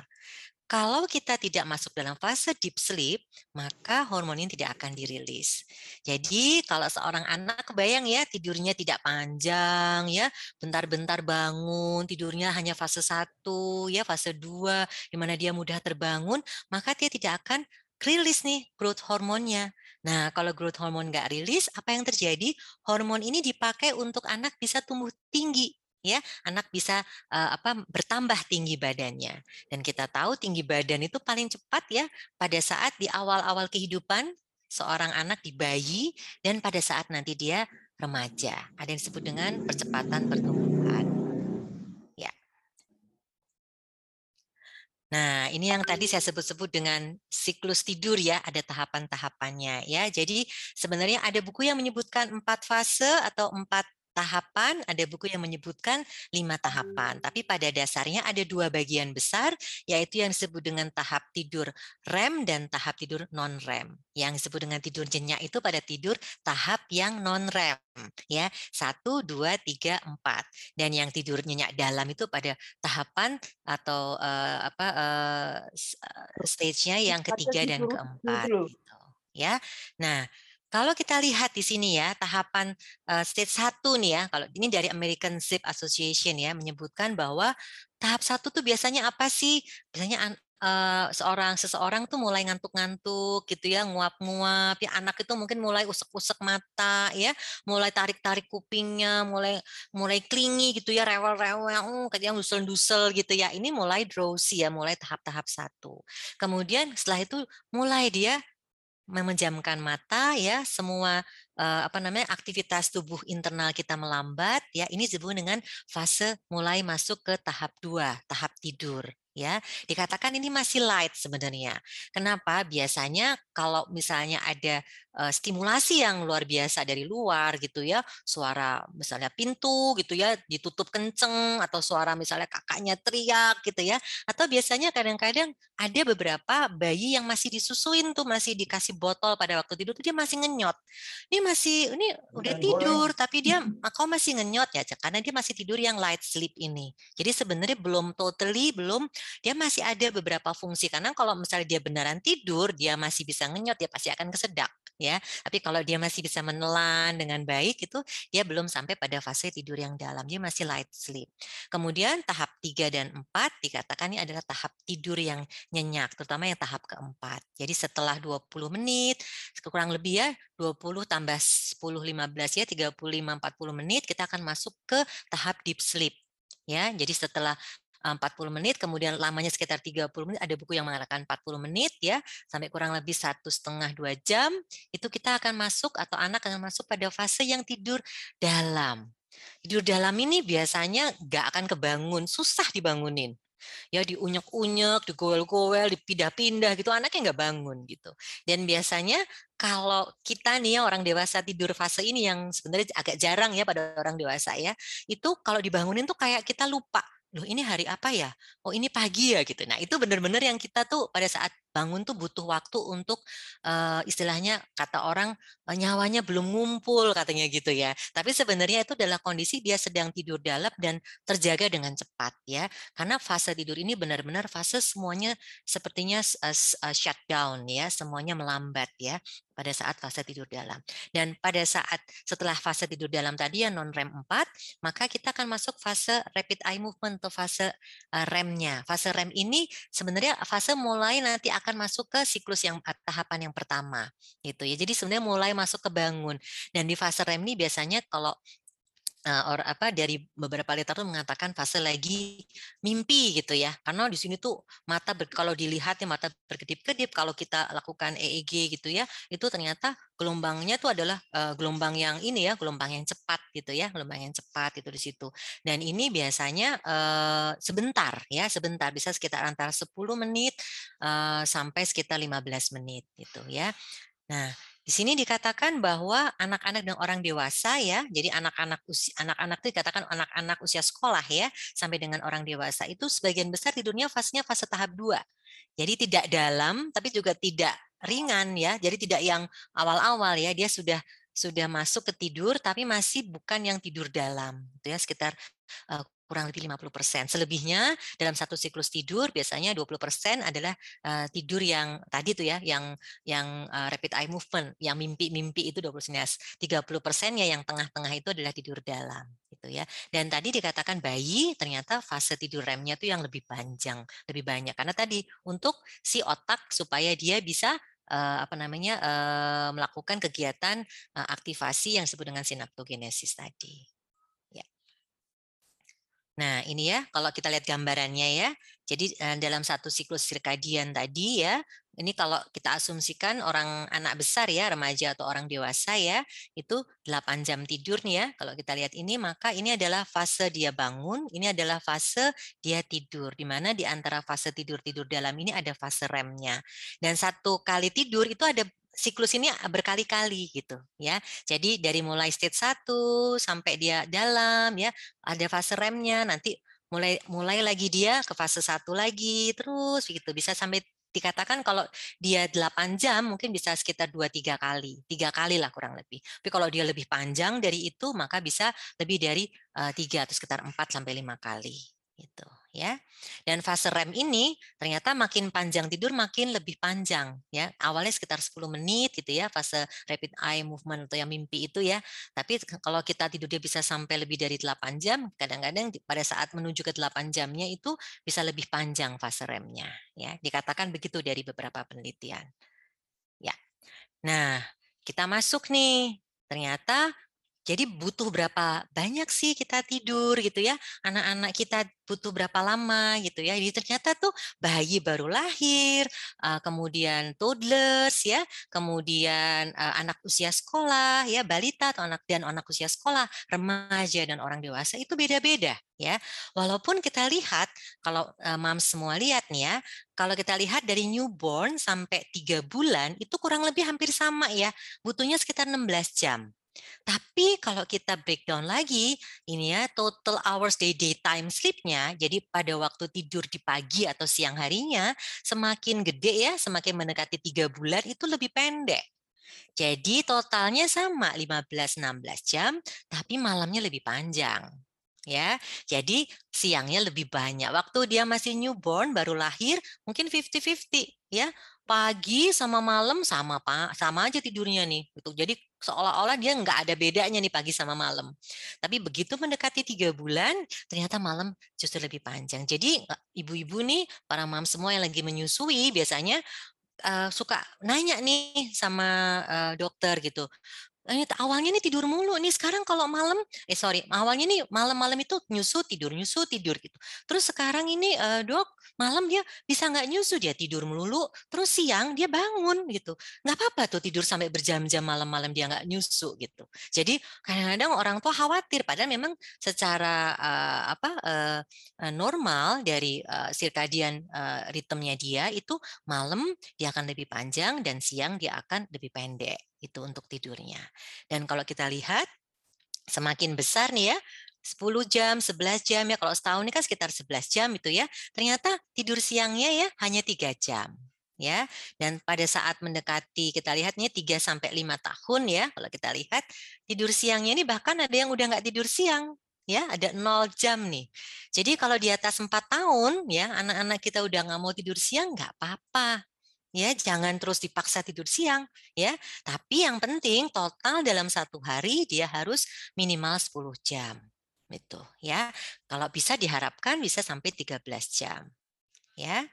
Kalau kita tidak masuk dalam fase deep sleep, maka hormon ini tidak akan dirilis. Jadi kalau seorang anak kebayang ya tidurnya tidak panjang ya, bentar-bentar bangun, tidurnya hanya fase 1 ya, fase 2 di mana dia mudah terbangun, maka dia tidak akan rilis nih growth hormonnya. Nah, kalau growth hormone nggak rilis, apa yang terjadi? Hormon ini dipakai untuk anak bisa tumbuh tinggi ya anak bisa uh, apa bertambah tinggi badannya. Dan kita tahu tinggi badan itu paling cepat ya pada saat di awal-awal kehidupan seorang anak di bayi dan pada saat nanti dia remaja. Ada yang disebut dengan percepatan pertumbuhan. Ya. Nah, ini yang tadi saya sebut-sebut dengan siklus tidur ya, ada tahapan-tahapannya ya. Jadi sebenarnya ada buku yang menyebutkan empat fase atau empat tahapan, ada buku yang menyebutkan lima tahapan. Tapi pada dasarnya ada dua bagian besar, yaitu yang disebut dengan tahap tidur REM dan tahap tidur non-REM. Yang disebut dengan tidur nyenyak itu pada tidur tahap yang non-REM. ya Satu, dua, tiga, empat. Dan yang tidur nyenyak dalam itu pada tahapan atau uh, apa uh, stage-nya yang ketiga dan keempat. Gitu, ya. Nah, kalau kita lihat di sini ya, tahapan uh, stage 1 nih ya, kalau ini dari American Sleep Association ya, menyebutkan bahwa tahap satu tuh biasanya apa sih? Biasanya uh, seorang seseorang tuh mulai ngantuk-ngantuk gitu ya, nguap-nguap, ya anak itu mungkin mulai usek-usek mata ya, mulai tarik-tarik kupingnya, mulai mulai klingi gitu ya, rewel-rewel, uh, kayak dusel-dusel gitu ya. Ini mulai drowsy ya, mulai tahap-tahap satu. Kemudian setelah itu mulai dia memejamkan mata ya semua uh, apa namanya aktivitas tubuh internal kita melambat ya ini disebut dengan fase mulai masuk ke tahap dua tahap tidur ya. Dikatakan ini masih light sebenarnya. Kenapa? Biasanya kalau misalnya ada uh, stimulasi yang luar biasa dari luar gitu ya suara misalnya pintu gitu ya ditutup kenceng atau suara misalnya kakaknya teriak gitu ya atau biasanya kadang-kadang ada beberapa bayi yang masih disusuin tuh masih dikasih botol pada waktu tidur tuh dia masih ngenyot. Ini masih ini udah tidur tapi dia kau masih ngenyot ya? Karena dia masih tidur yang light sleep ini. Jadi sebenarnya belum totally belum dia masih ada beberapa fungsi. Karena kalau misalnya dia beneran tidur dia masih bisa ngenyot dia pasti akan kesedak ya. Tapi kalau dia masih bisa menelan dengan baik itu dia belum sampai pada fase tidur yang dalam. Dia masih light sleep. Kemudian tahap 3 dan 4 dikatakan ini adalah tahap tidur yang nyenyak terutama yang tahap keempat. Jadi setelah 20 menit kurang lebih ya 20 tambah 10 15 ya 35 40 menit kita akan masuk ke tahap deep sleep ya. Jadi setelah 40 menit, kemudian lamanya sekitar 30 menit, ada buku yang mengatakan 40 menit ya, sampai kurang lebih satu setengah dua jam, itu kita akan masuk atau anak akan masuk pada fase yang tidur dalam. Tidur dalam ini biasanya nggak akan kebangun, susah dibangunin ya diunyek-unyek, digowel-gowel, dipindah-pindah gitu, anaknya nggak bangun gitu. Dan biasanya kalau kita nih ya orang dewasa tidur fase ini yang sebenarnya agak jarang ya pada orang dewasa ya, itu kalau dibangunin tuh kayak kita lupa loh ini hari apa ya? Oh ini pagi ya gitu. Nah itu benar-benar yang kita tuh pada saat bangun tuh butuh waktu untuk uh, istilahnya kata orang uh, nyawanya belum ngumpul katanya gitu ya. Tapi sebenarnya itu adalah kondisi dia sedang tidur dalam dan terjaga dengan cepat ya. Karena fase tidur ini benar-benar fase semuanya sepertinya uh, uh, shutdown ya, semuanya melambat ya pada saat fase tidur dalam. Dan pada saat setelah fase tidur dalam tadi yang non REM 4, maka kita akan masuk fase rapid eye movement atau fase uh, REM-nya. Fase REM ini sebenarnya fase mulai nanti akan masuk ke siklus yang tahapan yang pertama gitu ya. Jadi sebenarnya mulai masuk ke bangun dan di fase REM ini biasanya kalau uh, or apa dari beberapa literatur mengatakan fase lagi mimpi gitu ya. Karena di sini tuh mata ber, kalau dilihat ya mata berkedip-kedip kalau kita lakukan EEG gitu ya itu ternyata gelombangnya tuh adalah uh, gelombang yang ini ya gelombang yang cepat gitu ya gelombang yang cepat itu di situ. Dan ini biasanya uh, sebentar ya sebentar bisa sekitar antara 10 menit uh, sampai sekitar 15 menit gitu ya. Nah di sini dikatakan bahwa anak-anak dan orang dewasa ya, jadi anak-anak anak-anak itu dikatakan anak-anak usia sekolah ya, sampai dengan orang dewasa itu sebagian besar tidurnya fasenya fase tahap 2. Jadi tidak dalam tapi juga tidak ringan ya. Jadi tidak yang awal-awal ya, dia sudah sudah masuk ke tidur tapi masih bukan yang tidur dalam. Itu ya sekitar uh, kurang lebih 50%. Selebihnya dalam satu siklus tidur biasanya 20% adalah uh, tidur yang tadi tuh ya, yang yang uh, rapid eye movement, yang mimpi-mimpi itu 20 30% ya yang tengah-tengah itu adalah tidur dalam gitu ya. Dan tadi dikatakan bayi ternyata fase tidur remnya itu yang lebih panjang, lebih banyak karena tadi untuk si otak supaya dia bisa uh, apa namanya melakukan kegiatan aktivasi yang disebut dengan sinaptogenesis tadi. Nah, ini ya, kalau kita lihat gambarannya ya. Jadi dalam satu siklus sirkadian tadi ya, ini kalau kita asumsikan orang anak besar ya, remaja atau orang dewasa ya, itu 8 jam tidur nih ya. Kalau kita lihat ini, maka ini adalah fase dia bangun, ini adalah fase dia tidur. Di mana di antara fase tidur-tidur dalam ini ada fase remnya. Dan satu kali tidur itu ada siklus ini berkali-kali gitu ya. Jadi dari mulai stage 1 sampai dia dalam ya, ada fase remnya nanti mulai mulai lagi dia ke fase satu lagi terus begitu bisa sampai dikatakan kalau dia 8 jam mungkin bisa sekitar 2-3 kali, tiga kali lah kurang lebih. Tapi kalau dia lebih panjang dari itu maka bisa lebih dari uh, 3 atau sekitar 4 sampai 5 kali gitu ya. Dan fase REM ini ternyata makin panjang tidur makin lebih panjang ya. Awalnya sekitar 10 menit gitu ya fase rapid eye movement atau yang mimpi itu ya. Tapi kalau kita tidur dia bisa sampai lebih dari 8 jam, kadang-kadang pada saat menuju ke 8 jamnya itu bisa lebih panjang fase REM-nya ya. Dikatakan begitu dari beberapa penelitian. Ya. Nah, kita masuk nih. Ternyata jadi butuh berapa banyak sih kita tidur gitu ya? Anak-anak kita butuh berapa lama gitu ya? Jadi ternyata tuh bayi baru lahir, kemudian toddlers ya, kemudian anak usia sekolah ya, balita atau anak dan anak usia sekolah, remaja dan orang dewasa itu beda-beda ya. Walaupun kita lihat kalau mam semua lihat nih ya, kalau kita lihat dari newborn sampai tiga bulan itu kurang lebih hampir sama ya, butuhnya sekitar 16 jam. Tapi kalau kita breakdown lagi, ini ya total hours day daytime sleep-nya, jadi pada waktu tidur di pagi atau siang harinya, semakin gede ya, semakin mendekati tiga bulan itu lebih pendek. Jadi totalnya sama 15-16 jam, tapi malamnya lebih panjang ya. Jadi siangnya lebih banyak. Waktu dia masih newborn baru lahir mungkin 50-50 ya. Pagi sama malam sama Pak, sama aja tidurnya nih. Gitu. Jadi seolah-olah dia nggak ada bedanya nih pagi sama malam. Tapi begitu mendekati tiga bulan, ternyata malam justru lebih panjang. Jadi ibu-ibu nih, para mam semua yang lagi menyusui biasanya uh, suka nanya nih sama uh, dokter gitu ini awalnya nih tidur mulu nih sekarang kalau malam eh sorry awalnya nih malam-malam itu nyusu tidur nyusu tidur gitu. Terus sekarang ini uh, dok malam dia bisa nggak nyusu dia tidur melulu terus siang dia bangun gitu. Nggak apa-apa tuh tidur sampai berjam-jam malam-malam dia nggak nyusu gitu. Jadi kadang-kadang orang tua khawatir padahal memang secara uh, apa uh, normal dari uh, circadian uh, ritmenya dia itu malam dia akan lebih panjang dan siang dia akan lebih pendek itu untuk tidurnya. Dan kalau kita lihat semakin besar nih ya, 10 jam, 11 jam ya kalau setahun ini kan sekitar 11 jam itu ya. Ternyata tidur siangnya ya hanya 3 jam ya. Dan pada saat mendekati kita lihatnya 3 sampai 5 tahun ya, kalau kita lihat tidur siangnya ini bahkan ada yang udah nggak tidur siang ya ada 0 jam nih. Jadi kalau di atas 4 tahun ya anak-anak kita udah nggak mau tidur siang nggak apa-apa ya jangan terus dipaksa tidur siang ya. Tapi yang penting total dalam satu hari dia harus minimal 10 jam itu ya. Kalau bisa diharapkan bisa sampai 13 jam ya.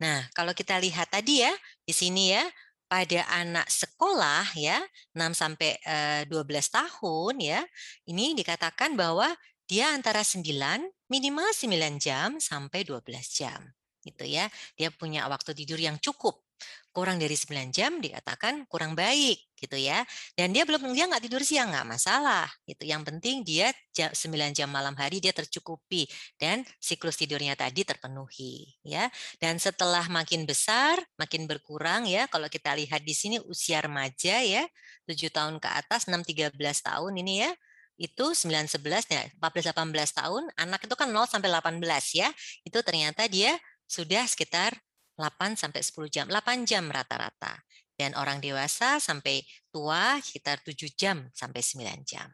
Nah kalau kita lihat tadi ya di sini ya pada anak sekolah ya 6 sampai 12 eh, tahun ya ini dikatakan bahwa dia antara 9 minimal 9 jam sampai 12 jam gitu ya. Dia punya waktu tidur yang cukup kurang dari 9 jam dikatakan kurang baik gitu ya. Dan dia belum dia nggak tidur siang nggak masalah gitu. Yang penting dia 9 jam malam hari dia tercukupi dan siklus tidurnya tadi terpenuhi ya. Dan setelah makin besar, makin berkurang ya. Kalau kita lihat di sini usia remaja ya, 7 tahun ke atas, 6 13 tahun ini ya itu 9 11 ya 14 18 tahun anak itu kan 0 sampai 18 ya itu ternyata dia sudah sekitar 8 sampai 10 jam, 8 jam rata-rata. Dan orang dewasa sampai tua sekitar 7 jam sampai 9 jam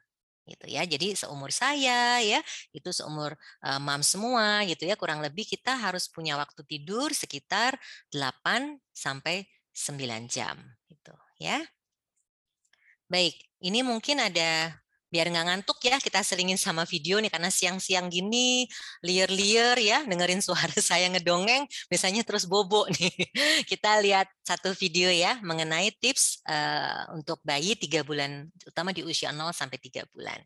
gitu ya. Jadi seumur saya ya, itu seumur uh, mam semua gitu ya, kurang lebih kita harus punya waktu tidur sekitar 8 sampai 9 jam gitu ya. Baik, ini mungkin ada biar nggak ngantuk ya kita selingin sama video nih karena siang-siang gini liar-liar ya dengerin suara saya ngedongeng biasanya terus bobo nih. Kita lihat satu video ya mengenai tips uh, untuk bayi tiga bulan utama di usia 0 sampai tiga bulan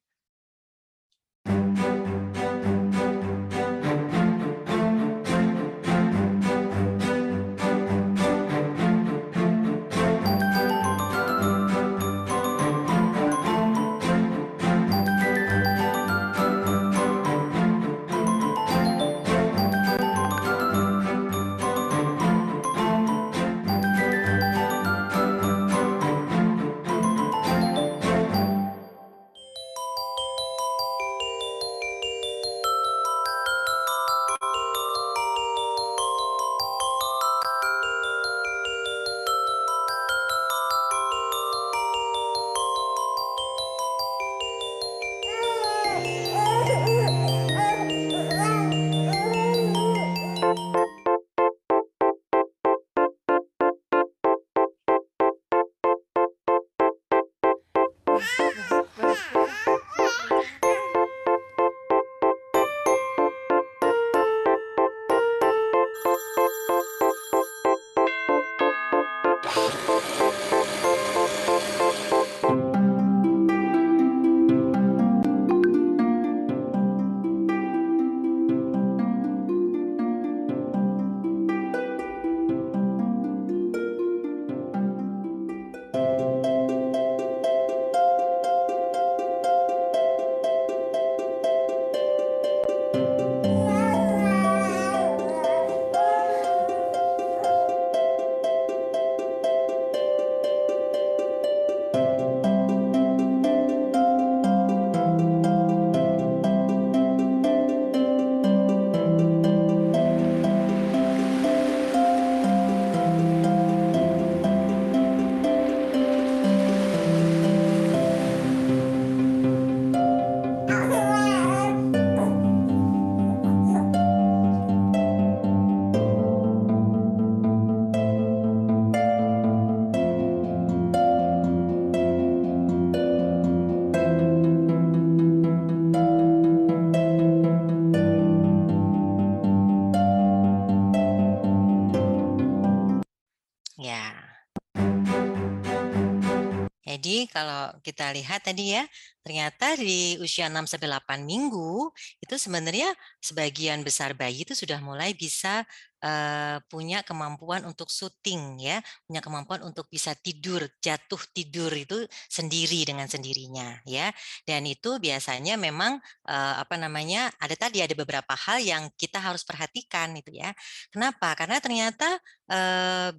kalau kita lihat tadi ya, ternyata di usia 6 sampai 8 minggu itu sebenarnya sebagian besar bayi itu sudah mulai bisa uh, punya kemampuan untuk syuting ya, punya kemampuan untuk bisa tidur, jatuh tidur itu sendiri dengan sendirinya ya. Dan itu biasanya memang uh, apa namanya? ada tadi ada beberapa hal yang kita harus perhatikan itu ya. Kenapa? Karena ternyata uh,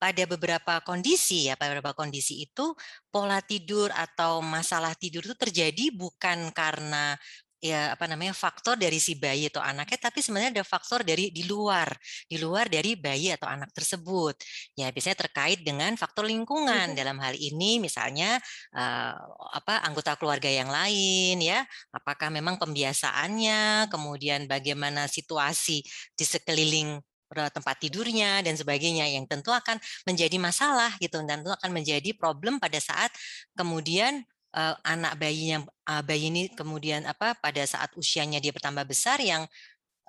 pada beberapa kondisi ya, pada beberapa kondisi itu pola tidur atau masalah tidur itu terjadi bukan karena ya apa namanya faktor dari si bayi atau anaknya tapi sebenarnya ada faktor dari di luar di luar dari bayi atau anak tersebut. Ya biasanya terkait dengan faktor lingkungan. Dalam hal ini misalnya uh, apa anggota keluarga yang lain ya apakah memang pembiasaannya kemudian bagaimana situasi di sekeliling tempat tidurnya dan sebagainya yang tentu akan menjadi masalah gitu dan tentu akan menjadi problem pada saat kemudian uh, anak bayinya uh, bayi ini kemudian apa pada saat usianya dia bertambah besar yang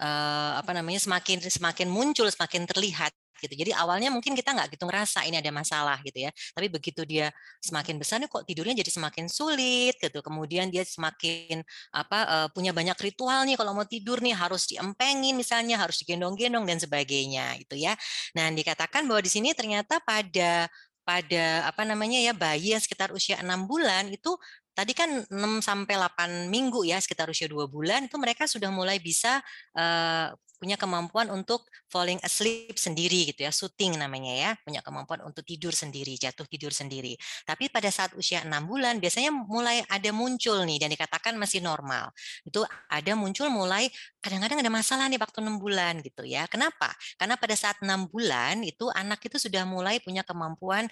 uh, apa namanya semakin semakin muncul semakin terlihat gitu. Jadi awalnya mungkin kita nggak gitu ngerasa ini ada masalah gitu ya. Tapi begitu dia semakin besar nih kok tidurnya jadi semakin sulit gitu. Kemudian dia semakin apa uh, punya banyak ritual nih kalau mau tidur nih harus diempengin misalnya, harus digendong-gendong dan sebagainya gitu ya. Nah, dikatakan bahwa di sini ternyata pada pada apa namanya ya bayi yang sekitar usia enam bulan itu tadi kan 6 sampai 8 minggu ya sekitar usia dua bulan itu mereka sudah mulai bisa uh, punya kemampuan untuk falling asleep sendiri gitu ya, syuting namanya ya, punya kemampuan untuk tidur sendiri, jatuh tidur sendiri. Tapi pada saat usia enam bulan biasanya mulai ada muncul nih dan dikatakan masih normal. Itu ada muncul mulai kadang-kadang ada masalah nih waktu enam bulan gitu ya. Kenapa? Karena pada saat enam bulan itu anak itu sudah mulai punya kemampuan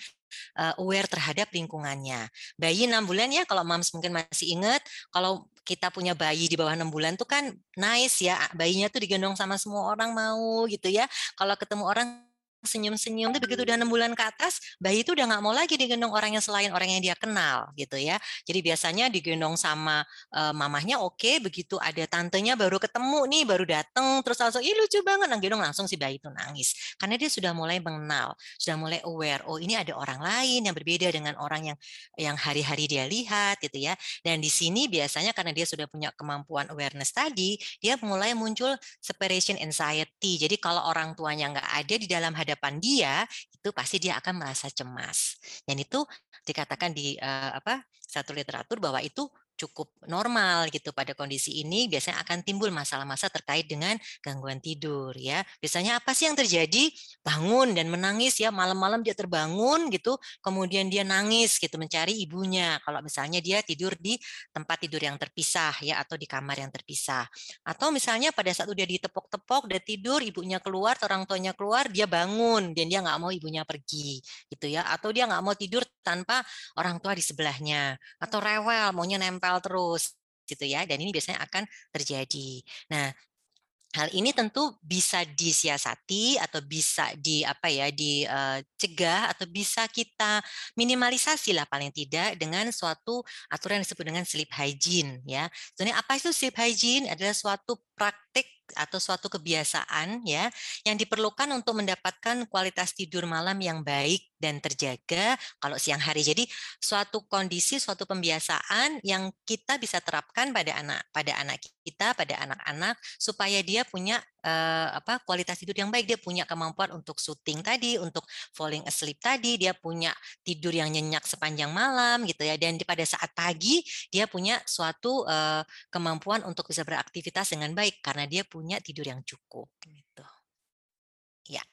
uh, aware terhadap lingkungannya. Bayi enam bulan ya, kalau mams mungkin masih ingat, kalau kita punya bayi di bawah enam bulan tuh kan nice ya, bayinya tuh digendong sama semua orang mau gitu ya. Kalau ketemu orang senyum-senyum tuh begitu udah enam bulan ke atas bayi itu udah nggak mau lagi digendong orang yang selain orang yang dia kenal gitu ya. Jadi biasanya digendong sama uh, mamahnya oke okay, begitu ada tantenya baru ketemu nih baru dateng terus langsung ih lucu banget. Nah gendong langsung si bayi itu nangis karena dia sudah mulai mengenal sudah mulai aware oh ini ada orang lain yang berbeda dengan orang yang yang hari-hari dia lihat gitu ya. Dan di sini biasanya karena dia sudah punya kemampuan awareness tadi dia mulai muncul separation anxiety. Jadi kalau orang tuanya nggak ada di dalam hadapan hadapan dia, itu pasti dia akan merasa cemas. Dan itu dikatakan di uh, apa satu literatur bahwa itu cukup normal gitu pada kondisi ini biasanya akan timbul masalah-masalah terkait dengan gangguan tidur ya. Biasanya apa sih yang terjadi? Bangun dan menangis ya, malam-malam dia terbangun gitu, kemudian dia nangis gitu mencari ibunya. Kalau misalnya dia tidur di tempat tidur yang terpisah ya atau di kamar yang terpisah. Atau misalnya pada saat udah ditepok-tepok, udah tidur, ibunya keluar, orang tuanya keluar, dia bangun dan dia nggak mau ibunya pergi gitu ya. Atau dia nggak mau tidur tanpa orang tua di sebelahnya atau rewel maunya nempel terus gitu ya dan ini biasanya akan terjadi. Nah, Hal ini tentu bisa disiasati atau bisa di apa ya dicegah atau bisa kita minimalisasi lah paling tidak dengan suatu aturan yang disebut dengan sleep hygiene ya. Sebenarnya apa itu sleep hygiene adalah suatu praktik atau suatu kebiasaan ya yang diperlukan untuk mendapatkan kualitas tidur malam yang baik dan terjaga kalau siang hari. Jadi suatu kondisi, suatu pembiasaan yang kita bisa terapkan pada anak pada anak kita, pada anak-anak supaya dia punya uh, apa kualitas tidur yang baik, dia punya kemampuan untuk syuting tadi, untuk falling asleep tadi, dia punya tidur yang nyenyak sepanjang malam gitu ya. Dan pada saat pagi dia punya suatu uh, kemampuan untuk bisa beraktivitas dengan baik karena dia punya tidur yang cukup gitu. Ya.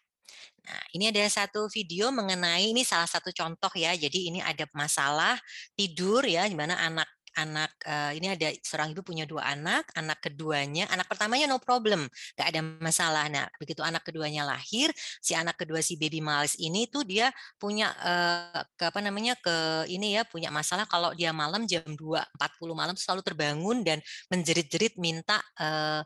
Nah, ini ada satu video mengenai ini salah satu contoh ya. Jadi ini ada masalah tidur ya, di mana anak anak uh, ini ada seorang ibu punya dua anak, anak keduanya, anak pertamanya no problem, nggak ada masalah. Nah, begitu anak keduanya lahir, si anak kedua si baby Malis ini tuh dia punya uh, ke apa namanya ke ini ya punya masalah kalau dia malam jam 2.40 malam selalu terbangun dan menjerit-jerit minta uh,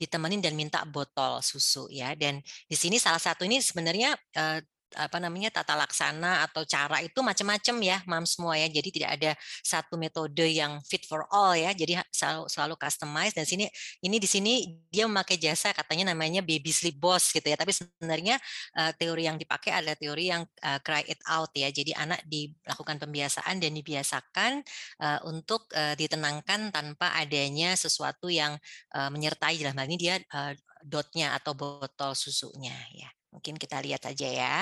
ditemenin dan minta botol susu ya. Dan di sini salah satu ini sebenarnya uh, apa namanya tata laksana atau cara itu macam-macam ya, mam semua ya. Jadi tidak ada satu metode yang fit for all ya. Jadi selalu selalu customize dan sini ini di sini dia memakai jasa katanya namanya baby sleep boss gitu ya. Tapi sebenarnya uh, teori yang dipakai adalah teori yang uh, cry it out ya. Jadi anak dilakukan pembiasaan dan dibiasakan uh, untuk ditenangkan tanpa adanya sesuatu yang menyertai dalam hal ini dia dotnya atau botol susunya ya. Mungkin kita lihat aja ya.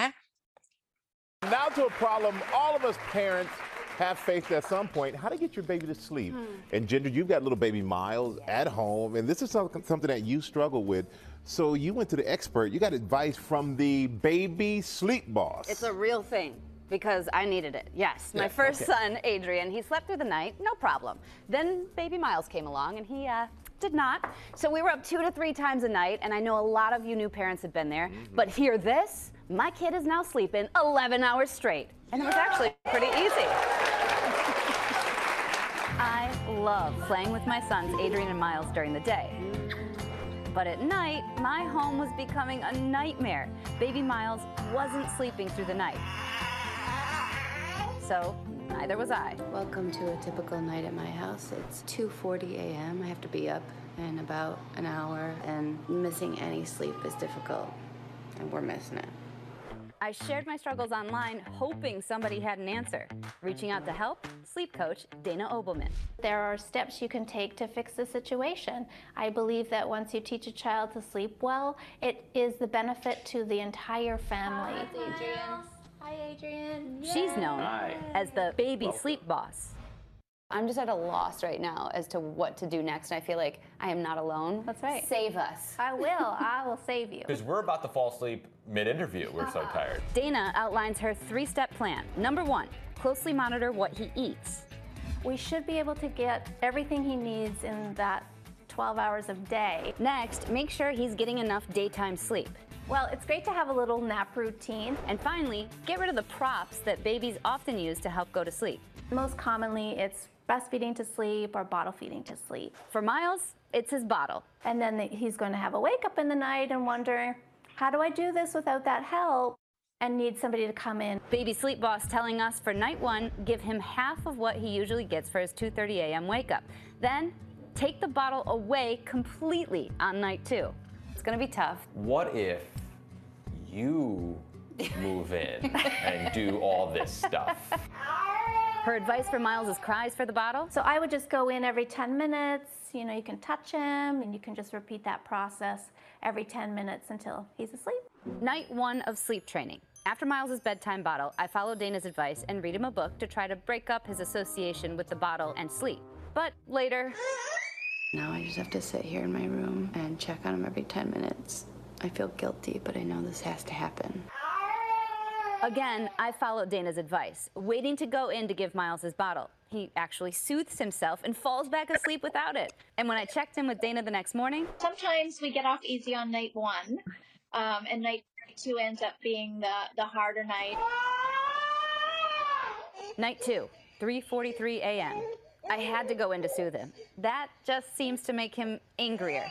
Now to a problem all of us parents have faced at some point, how to get your baby to sleep. Hmm. And Ginger, you've got little baby Miles at home, and this is something that you struggle with. So you went to the expert. You got advice from the baby sleep boss. It's a real thing because I needed it. Yes, my first okay. son, Adrian, he slept through the night, no problem. Then baby Miles came along, and he uh, did not. So we were up two to three times a night, and I know a lot of you new parents have been there. Mm -hmm. But hear this my kid is now sleeping 11 hours straight. And it was actually pretty easy. I love playing with my sons, Adrian and Miles, during the day. But at night, my home was becoming a nightmare. Baby Miles wasn't sleeping through the night. So Neither was I. Welcome to a typical night at my house. It's 2.40 a.m. I have to be up in about an hour, and missing any sleep is difficult, and we're missing it. I shared my struggles online, hoping somebody had an answer. Reaching out to help, sleep coach Dana Obelman. There are steps you can take to fix the situation. I believe that once you teach a child to sleep well, it is the benefit to the entire family. Adrian. Hi, Adrian. She's known Hi. as the baby Welcome. sleep boss. I'm just at a loss right now as to what to do next. And I feel like I am not alone. That's right. Save us. I will. I will save you. Because we're about to fall asleep mid interview. We're so tired. Dana outlines her three step plan. Number one, closely monitor what he eats. We should be able to get everything he needs in that 12 hours of day. Next, make sure he's getting enough daytime sleep. Well, it's great to have a little nap routine. And finally, get rid of the props that babies often use to help go to sleep. Most commonly, it's breastfeeding to sleep or bottle feeding to sleep. For Miles, it's his bottle. And then he's going to have a wake up in the night and wonder, how do I do this without that help? And need somebody to come in. Baby Sleep Boss telling us for night one, give him half of what he usually gets for his 2.30 a.m. wake up. Then take the bottle away completely on night two. It's gonna be tough. What if you move in and do all this stuff? Her advice for Miles is cries for the bottle. So I would just go in every 10 minutes. You know, you can touch him and you can just repeat that process every 10 minutes until he's asleep. Night one of sleep training. After Miles' bedtime bottle, I follow Dana's advice and read him a book to try to break up his association with the bottle and sleep. But later, now I just have to sit here in my room and check on him every 10 minutes. I feel guilty, but I know this has to happen. Again, I followed Dana's advice, waiting to go in to give Miles his bottle. He actually soothes himself and falls back asleep without it. And when I checked in with Dana the next morning, sometimes we get off easy on night one, um, and night two ends up being the, the harder night. Night two, 3:43 a.m. I had to go in to soothe him. That just seems to make him angrier.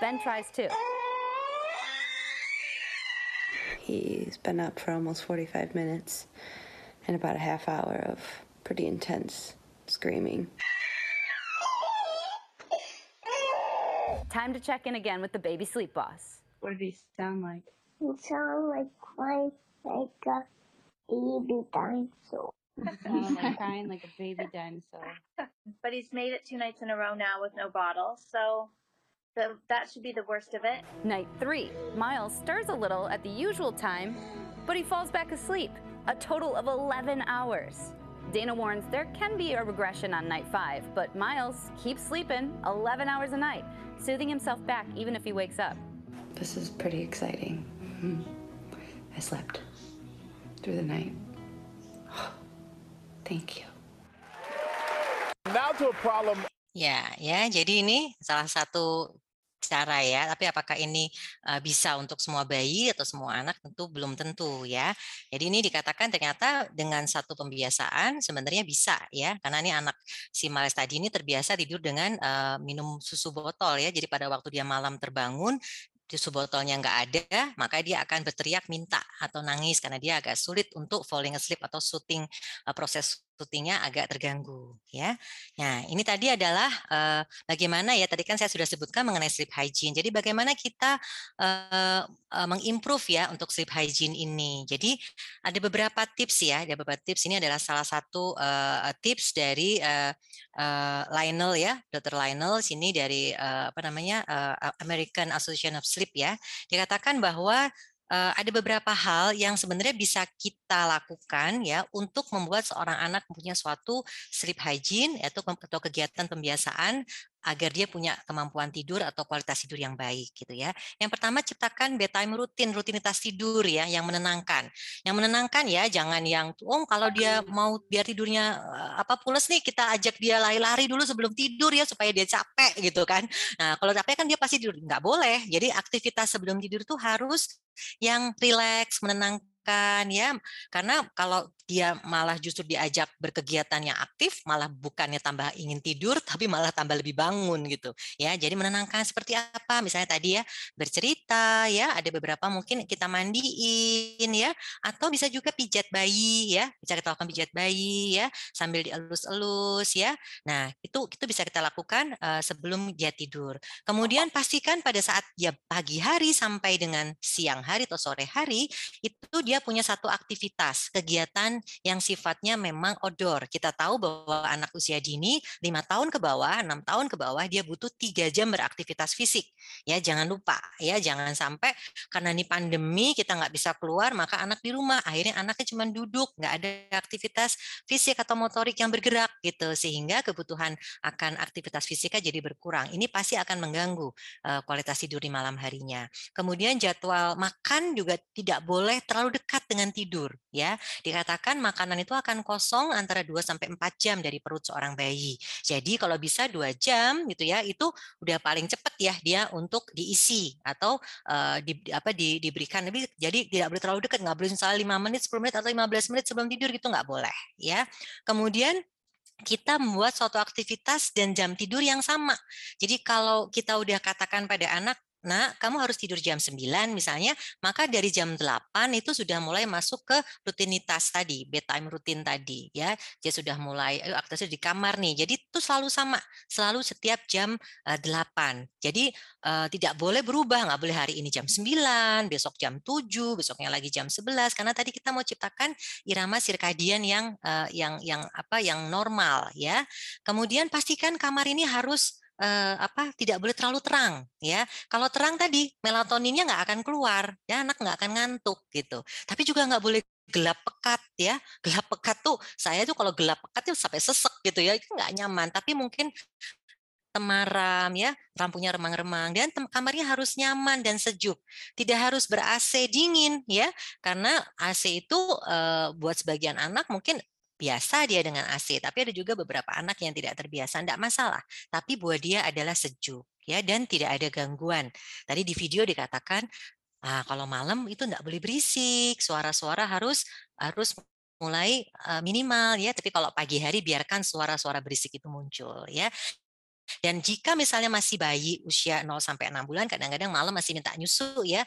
Ben tries too. He's been up for almost 45 minutes and about a half hour of pretty intense screaming. Time to check in again with the baby sleep boss. What did he sound like? He sounded like crying like a baby dinosaur. Sounded like crying like a baby dinosaur. But he's made it two nights in a row now with no bottle, so the, that should be the worst of it. Night three. Miles stirs a little at the usual time, but he falls back asleep. A total of 11 hours. Dana warns there can be a regression on night five, but Miles keeps sleeping 11 hours a night, soothing himself back even if he wakes up. This is pretty exciting. Mm-hmm. I slept through the night. Thank you. Now to a problem. Ya, ya. Jadi ini salah satu cara ya, tapi apakah ini bisa untuk semua bayi atau semua anak tentu belum tentu ya. Jadi ini dikatakan ternyata dengan satu pembiasaan sebenarnya bisa ya, karena ini anak si Males tadi ini terbiasa tidur dengan uh, minum susu botol ya. Jadi pada waktu dia malam terbangun tisu botolnya nggak ada, maka dia akan berteriak minta atau nangis karena dia agak sulit untuk falling asleep atau shooting proses syutingnya agak terganggu ya. Nah, ini tadi adalah uh, bagaimana ya tadi kan saya sudah sebutkan mengenai sleep hygiene. Jadi bagaimana kita uh, uh, mengimprove ya untuk sleep hygiene ini. Jadi ada beberapa tips ya, ada beberapa tips ini adalah salah satu uh, tips dari uh, uh, Lionel ya, Dr. Lionel sini dari uh, apa namanya uh, American Association of Sleep ya. Dikatakan bahwa ada beberapa hal yang sebenarnya bisa kita lakukan ya untuk membuat seorang anak punya suatu sleep hygiene yaitu atau kegiatan pembiasaan agar dia punya kemampuan tidur atau kualitas tidur yang baik gitu ya. Yang pertama ciptakan bedtime rutin, rutinitas tidur ya yang menenangkan. Yang menenangkan ya jangan yang oh kalau dia mau biar tidurnya eh, apa pules nih kita ajak dia lari-lari dulu sebelum tidur ya supaya dia capek gitu kan. Nah, kalau capek kan dia pasti tidur. Nggak boleh. Jadi aktivitas sebelum tidur itu harus yang rileks, menenangkan ya. Karena kalau dia malah justru diajak berkegiatan yang aktif, malah bukannya tambah ingin tidur, tapi malah tambah lebih bangun gitu. Ya, jadi menenangkan seperti apa? Misalnya tadi ya bercerita, ya ada beberapa mungkin kita mandiin ya, atau bisa juga pijat bayi ya, bisa kita lakukan pijat bayi ya, sambil dielus-elus ya. Nah itu itu bisa kita lakukan uh, sebelum dia tidur. Kemudian pastikan pada saat dia pagi hari sampai dengan siang hari atau sore hari itu dia punya satu aktivitas kegiatan yang sifatnya memang odor. Kita tahu bahwa anak usia dini lima tahun ke bawah, enam tahun ke bawah dia butuh tiga jam beraktivitas fisik. Ya jangan lupa ya jangan sampai karena ini pandemi kita nggak bisa keluar maka anak di rumah akhirnya anaknya cuma duduk nggak ada aktivitas fisik atau motorik yang bergerak gitu sehingga kebutuhan akan aktivitas fisiknya jadi berkurang. Ini pasti akan mengganggu uh, kualitas tidur di malam harinya. Kemudian jadwal makan juga tidak boleh terlalu dekat dengan tidur ya. Dikatakan dikatakan makanan itu akan kosong antara 2 sampai 4 jam dari perut seorang bayi. Jadi kalau bisa 2 jam gitu ya, itu udah paling cepat ya dia untuk diisi atau uh, di, apa di, diberikan lebih jadi tidak boleh terlalu dekat, nggak boleh misalnya 5 menit, 10 menit atau 15 menit sebelum tidur gitu nggak boleh ya. Kemudian kita membuat suatu aktivitas dan jam tidur yang sama. Jadi kalau kita udah katakan pada anak Nah, kamu harus tidur jam 9 misalnya, maka dari jam 8 itu sudah mulai masuk ke rutinitas tadi, bedtime rutin tadi ya. Dia sudah mulai eh, aktivitas di kamar nih. Jadi itu selalu sama, selalu setiap jam uh, eh, 8. Jadi uh, tidak boleh berubah, nggak boleh hari ini jam 9, besok jam 7, besoknya lagi jam 11 karena tadi kita mau ciptakan irama sirkadian yang yang yang apa yang normal ya. Kemudian pastikan kamar ini harus uh, apa tidak boleh terlalu terang ya. Kalau terang tadi melatoninnya nggak akan keluar ya anak nggak akan ngantuk gitu. Tapi juga nggak boleh gelap pekat ya. Gelap pekat tuh saya tuh kalau gelap pekat tuh sampai sesek gitu ya itu nggak nyaman. Tapi mungkin temaram ya lampunya remang-remang dan kamarnya harus nyaman dan sejuk. Tidak harus ber AC dingin ya. Karena AC itu uh, buat sebagian anak mungkin biasa dia dengan AC, tapi ada juga beberapa anak yang tidak terbiasa, tidak masalah. Tapi buat dia adalah sejuk, ya, dan tidak ada gangguan. Tadi di video dikatakan, ah, kalau malam itu tidak boleh berisik, suara-suara harus harus mulai uh, minimal ya tapi kalau pagi hari biarkan suara-suara berisik itu muncul ya dan jika misalnya masih bayi usia 0 sampai 6 bulan, kadang-kadang malam masih minta nyusu ya.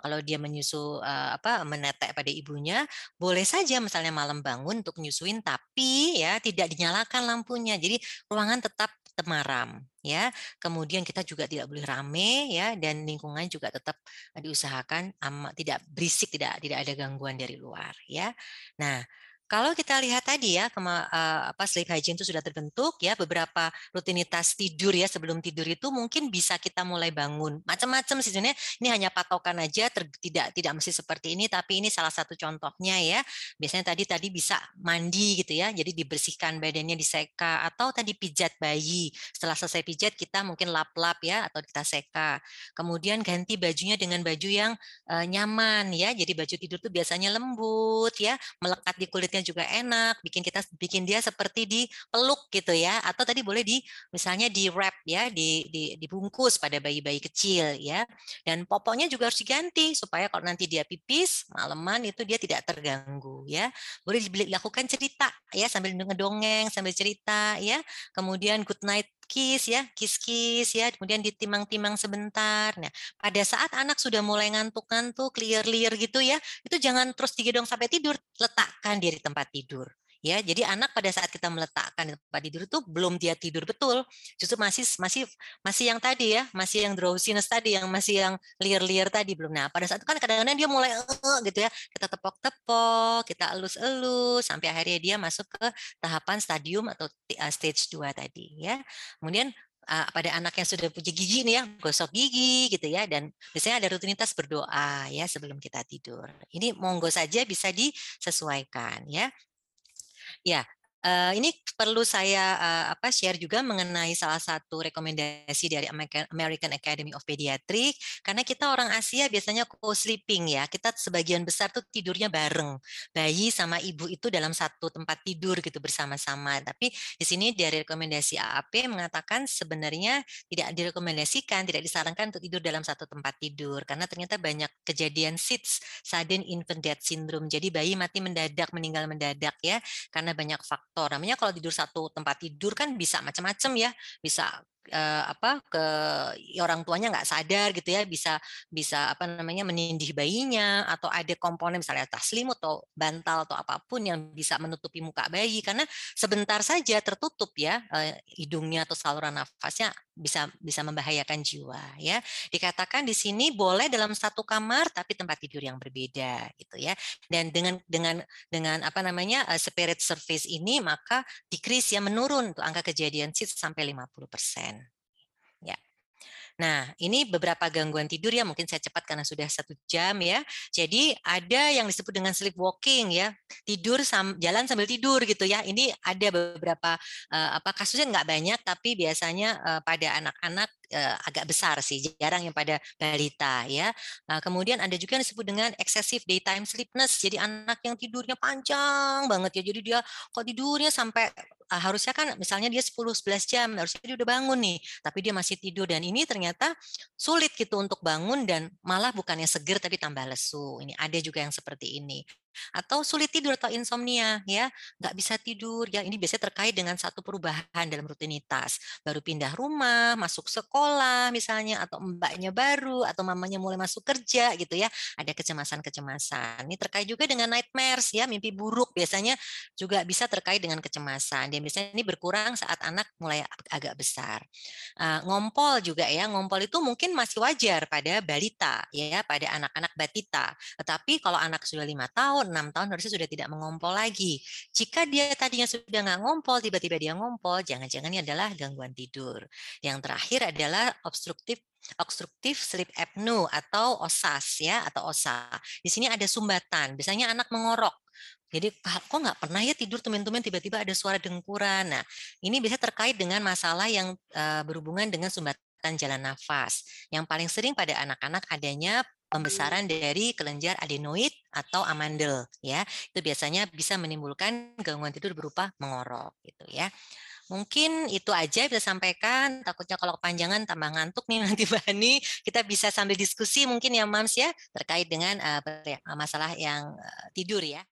Kalau dia menyusu uh, apa menetek pada ibunya, boleh saja misalnya malam bangun untuk nyusuin tapi ya tidak dinyalakan lampunya. Jadi ruangan tetap temaram ya. Kemudian kita juga tidak boleh rame ya dan lingkungan juga tetap diusahakan tidak berisik, tidak tidak ada gangguan dari luar ya. Nah, kalau kita lihat tadi ya, kema, uh, apa sleep hygiene itu sudah terbentuk ya, beberapa rutinitas tidur ya sebelum tidur itu mungkin bisa kita mulai bangun. Macam-macam sih sebenarnya. Ini hanya patokan aja, ter, tidak tidak mesti seperti ini, tapi ini salah satu contohnya ya. Biasanya tadi tadi bisa mandi gitu ya, jadi dibersihkan badannya diseka atau tadi pijat bayi. Setelah selesai pijat kita mungkin lap-lap ya atau kita seka. Kemudian ganti bajunya dengan baju yang uh, nyaman ya. Jadi baju tidur tuh biasanya lembut ya, melekat di kulitnya juga enak, bikin kita bikin dia seperti dipeluk gitu ya, atau tadi boleh di misalnya di wrap ya, di, di dibungkus pada bayi-bayi kecil ya. Dan popoknya juga harus diganti supaya kalau nanti dia pipis malaman itu dia tidak terganggu ya. Boleh dilakukan cerita ya sambil ngedongeng sambil cerita ya. Kemudian good night kis ya, kis-kis ya, kemudian ditimang-timang sebentar. Nah, pada saat anak sudah mulai ngantuk-ngantuk, liar-liar gitu ya, itu jangan terus digendong sampai tidur, letakkan dia di tempat tidur ya jadi anak pada saat kita meletakkan di tempat tidur itu belum dia tidur betul justru masih masih masih yang tadi ya masih yang drowsiness tadi yang masih yang liar-liar tadi belum nah pada saat itu kan kadang-kadang dia mulai uh, gitu ya kita tepok-tepok kita elus-elus sampai akhirnya dia masuk ke tahapan stadium atau stage 2 tadi ya kemudian uh, pada anak yang sudah punya gigi nih ya, gosok gigi gitu ya, dan biasanya ada rutinitas berdoa ya sebelum kita tidur. Ini monggo saja bisa disesuaikan ya. Ya, uh, ini perlu saya uh, apa share juga mengenai salah satu rekomendasi dari American Academy of Pediatrics karena kita orang Asia biasanya co-sleeping ya. Kita sebagian besar tuh tidurnya bareng. Bayi sama ibu itu dalam satu tempat tidur gitu bersama-sama. Tapi di sini dari rekomendasi AAP mengatakan sebenarnya tidak direkomendasikan tidak disarankan untuk tidur dalam satu tempat tidur. Karena ternyata banyak kejadian SIDS sudden infant death syndrome. Jadi bayi mati mendadak meninggal mendadak ya. Karena banyak faktor faktor. Namanya kalau tidur satu tempat tidur kan bisa macam-macam ya, bisa uh, apa ke ya orang tuanya nggak sadar gitu ya bisa bisa apa namanya menindih bayinya atau ada komponen misalnya tas selimut atau bantal atau apa pun yang bisa menutupi muka bayi. Karena sebentar saja tertutup ya uh, hidungnya atau saluran nafasnya bisa bisa membahayakan jiwa ya. Dikatakan di sini boleh dalam satu kamar tapi tempat tidur yang berbeda gitu ya. Dan dengan dengan dengan apa namanya uh, spirit surface ini maka decrease ya menurun tuh angka kejadian SIDS sampai 50 persen. Nah, ini beberapa gangguan tidur ya, mungkin saya cepat karena sudah satu jam ya. Jadi ada yang disebut dengan sleepwalking ya, tidur sam, jalan sambil tidur gitu ya. Ini ada beberapa uh, apa kasusnya nggak banyak, tapi biasanya uh, pada anak-anak uh, agak besar sih, jarang yang pada balita ya. Nah, kemudian ada juga yang disebut dengan excessive daytime sleepness. Jadi anak yang tidurnya panjang banget ya. Jadi dia kok tidurnya sampai uh, harusnya kan misalnya dia 10-11 jam, harusnya dia udah bangun nih, tapi dia masih tidur dan ini ternyata sulit gitu untuk bangun dan malah bukannya seger tapi tambah lesu. Ini ada juga yang seperti ini atau sulit tidur atau insomnia ya. Nggak bisa tidur. Ya ini biasanya terkait dengan satu perubahan dalam rutinitas. Baru pindah rumah masuk sekolah misalnya atau mbaknya baru atau mamanya mulai masuk kerja gitu ya. Ada kecemasan-kecemasan. Ini terkait juga dengan nightmares ya. Mimpi buruk biasanya juga bisa terkait dengan kecemasan. Dan biasanya ini berkurang saat anak mulai agak besar. Uh, ngompol juga ya. Ngompol itu mungkin masih wajar pada balita ya pada anak-anak batita. Tetapi kalau anak sudah lima tahun tahun, 6 tahun harusnya sudah tidak mengompol lagi. Jika dia tadinya sudah nggak ngompol, tiba-tiba dia ngompol, jangan-jangan ini adalah gangguan tidur. Yang terakhir adalah obstruktif obstruktif sleep apnea atau OSAS ya atau OSA. Di sini ada sumbatan. Biasanya anak mengorok. Jadi kok nggak pernah ya tidur teman-teman tiba-tiba ada suara dengkuran. Nah, ini bisa terkait dengan masalah yang berhubungan dengan sumbatan jalan nafas. Yang paling sering pada anak-anak adanya pembesaran dari kelenjar adenoid atau amandel ya. Itu biasanya bisa menimbulkan gangguan tidur berupa mengorok gitu ya. Mungkin itu aja bisa sampaikan. Takutnya kalau kepanjangan tambah ngantuk nih nanti Bani. Kita bisa sambil diskusi mungkin ya Mams ya terkait dengan uh, masalah yang uh, tidur ya.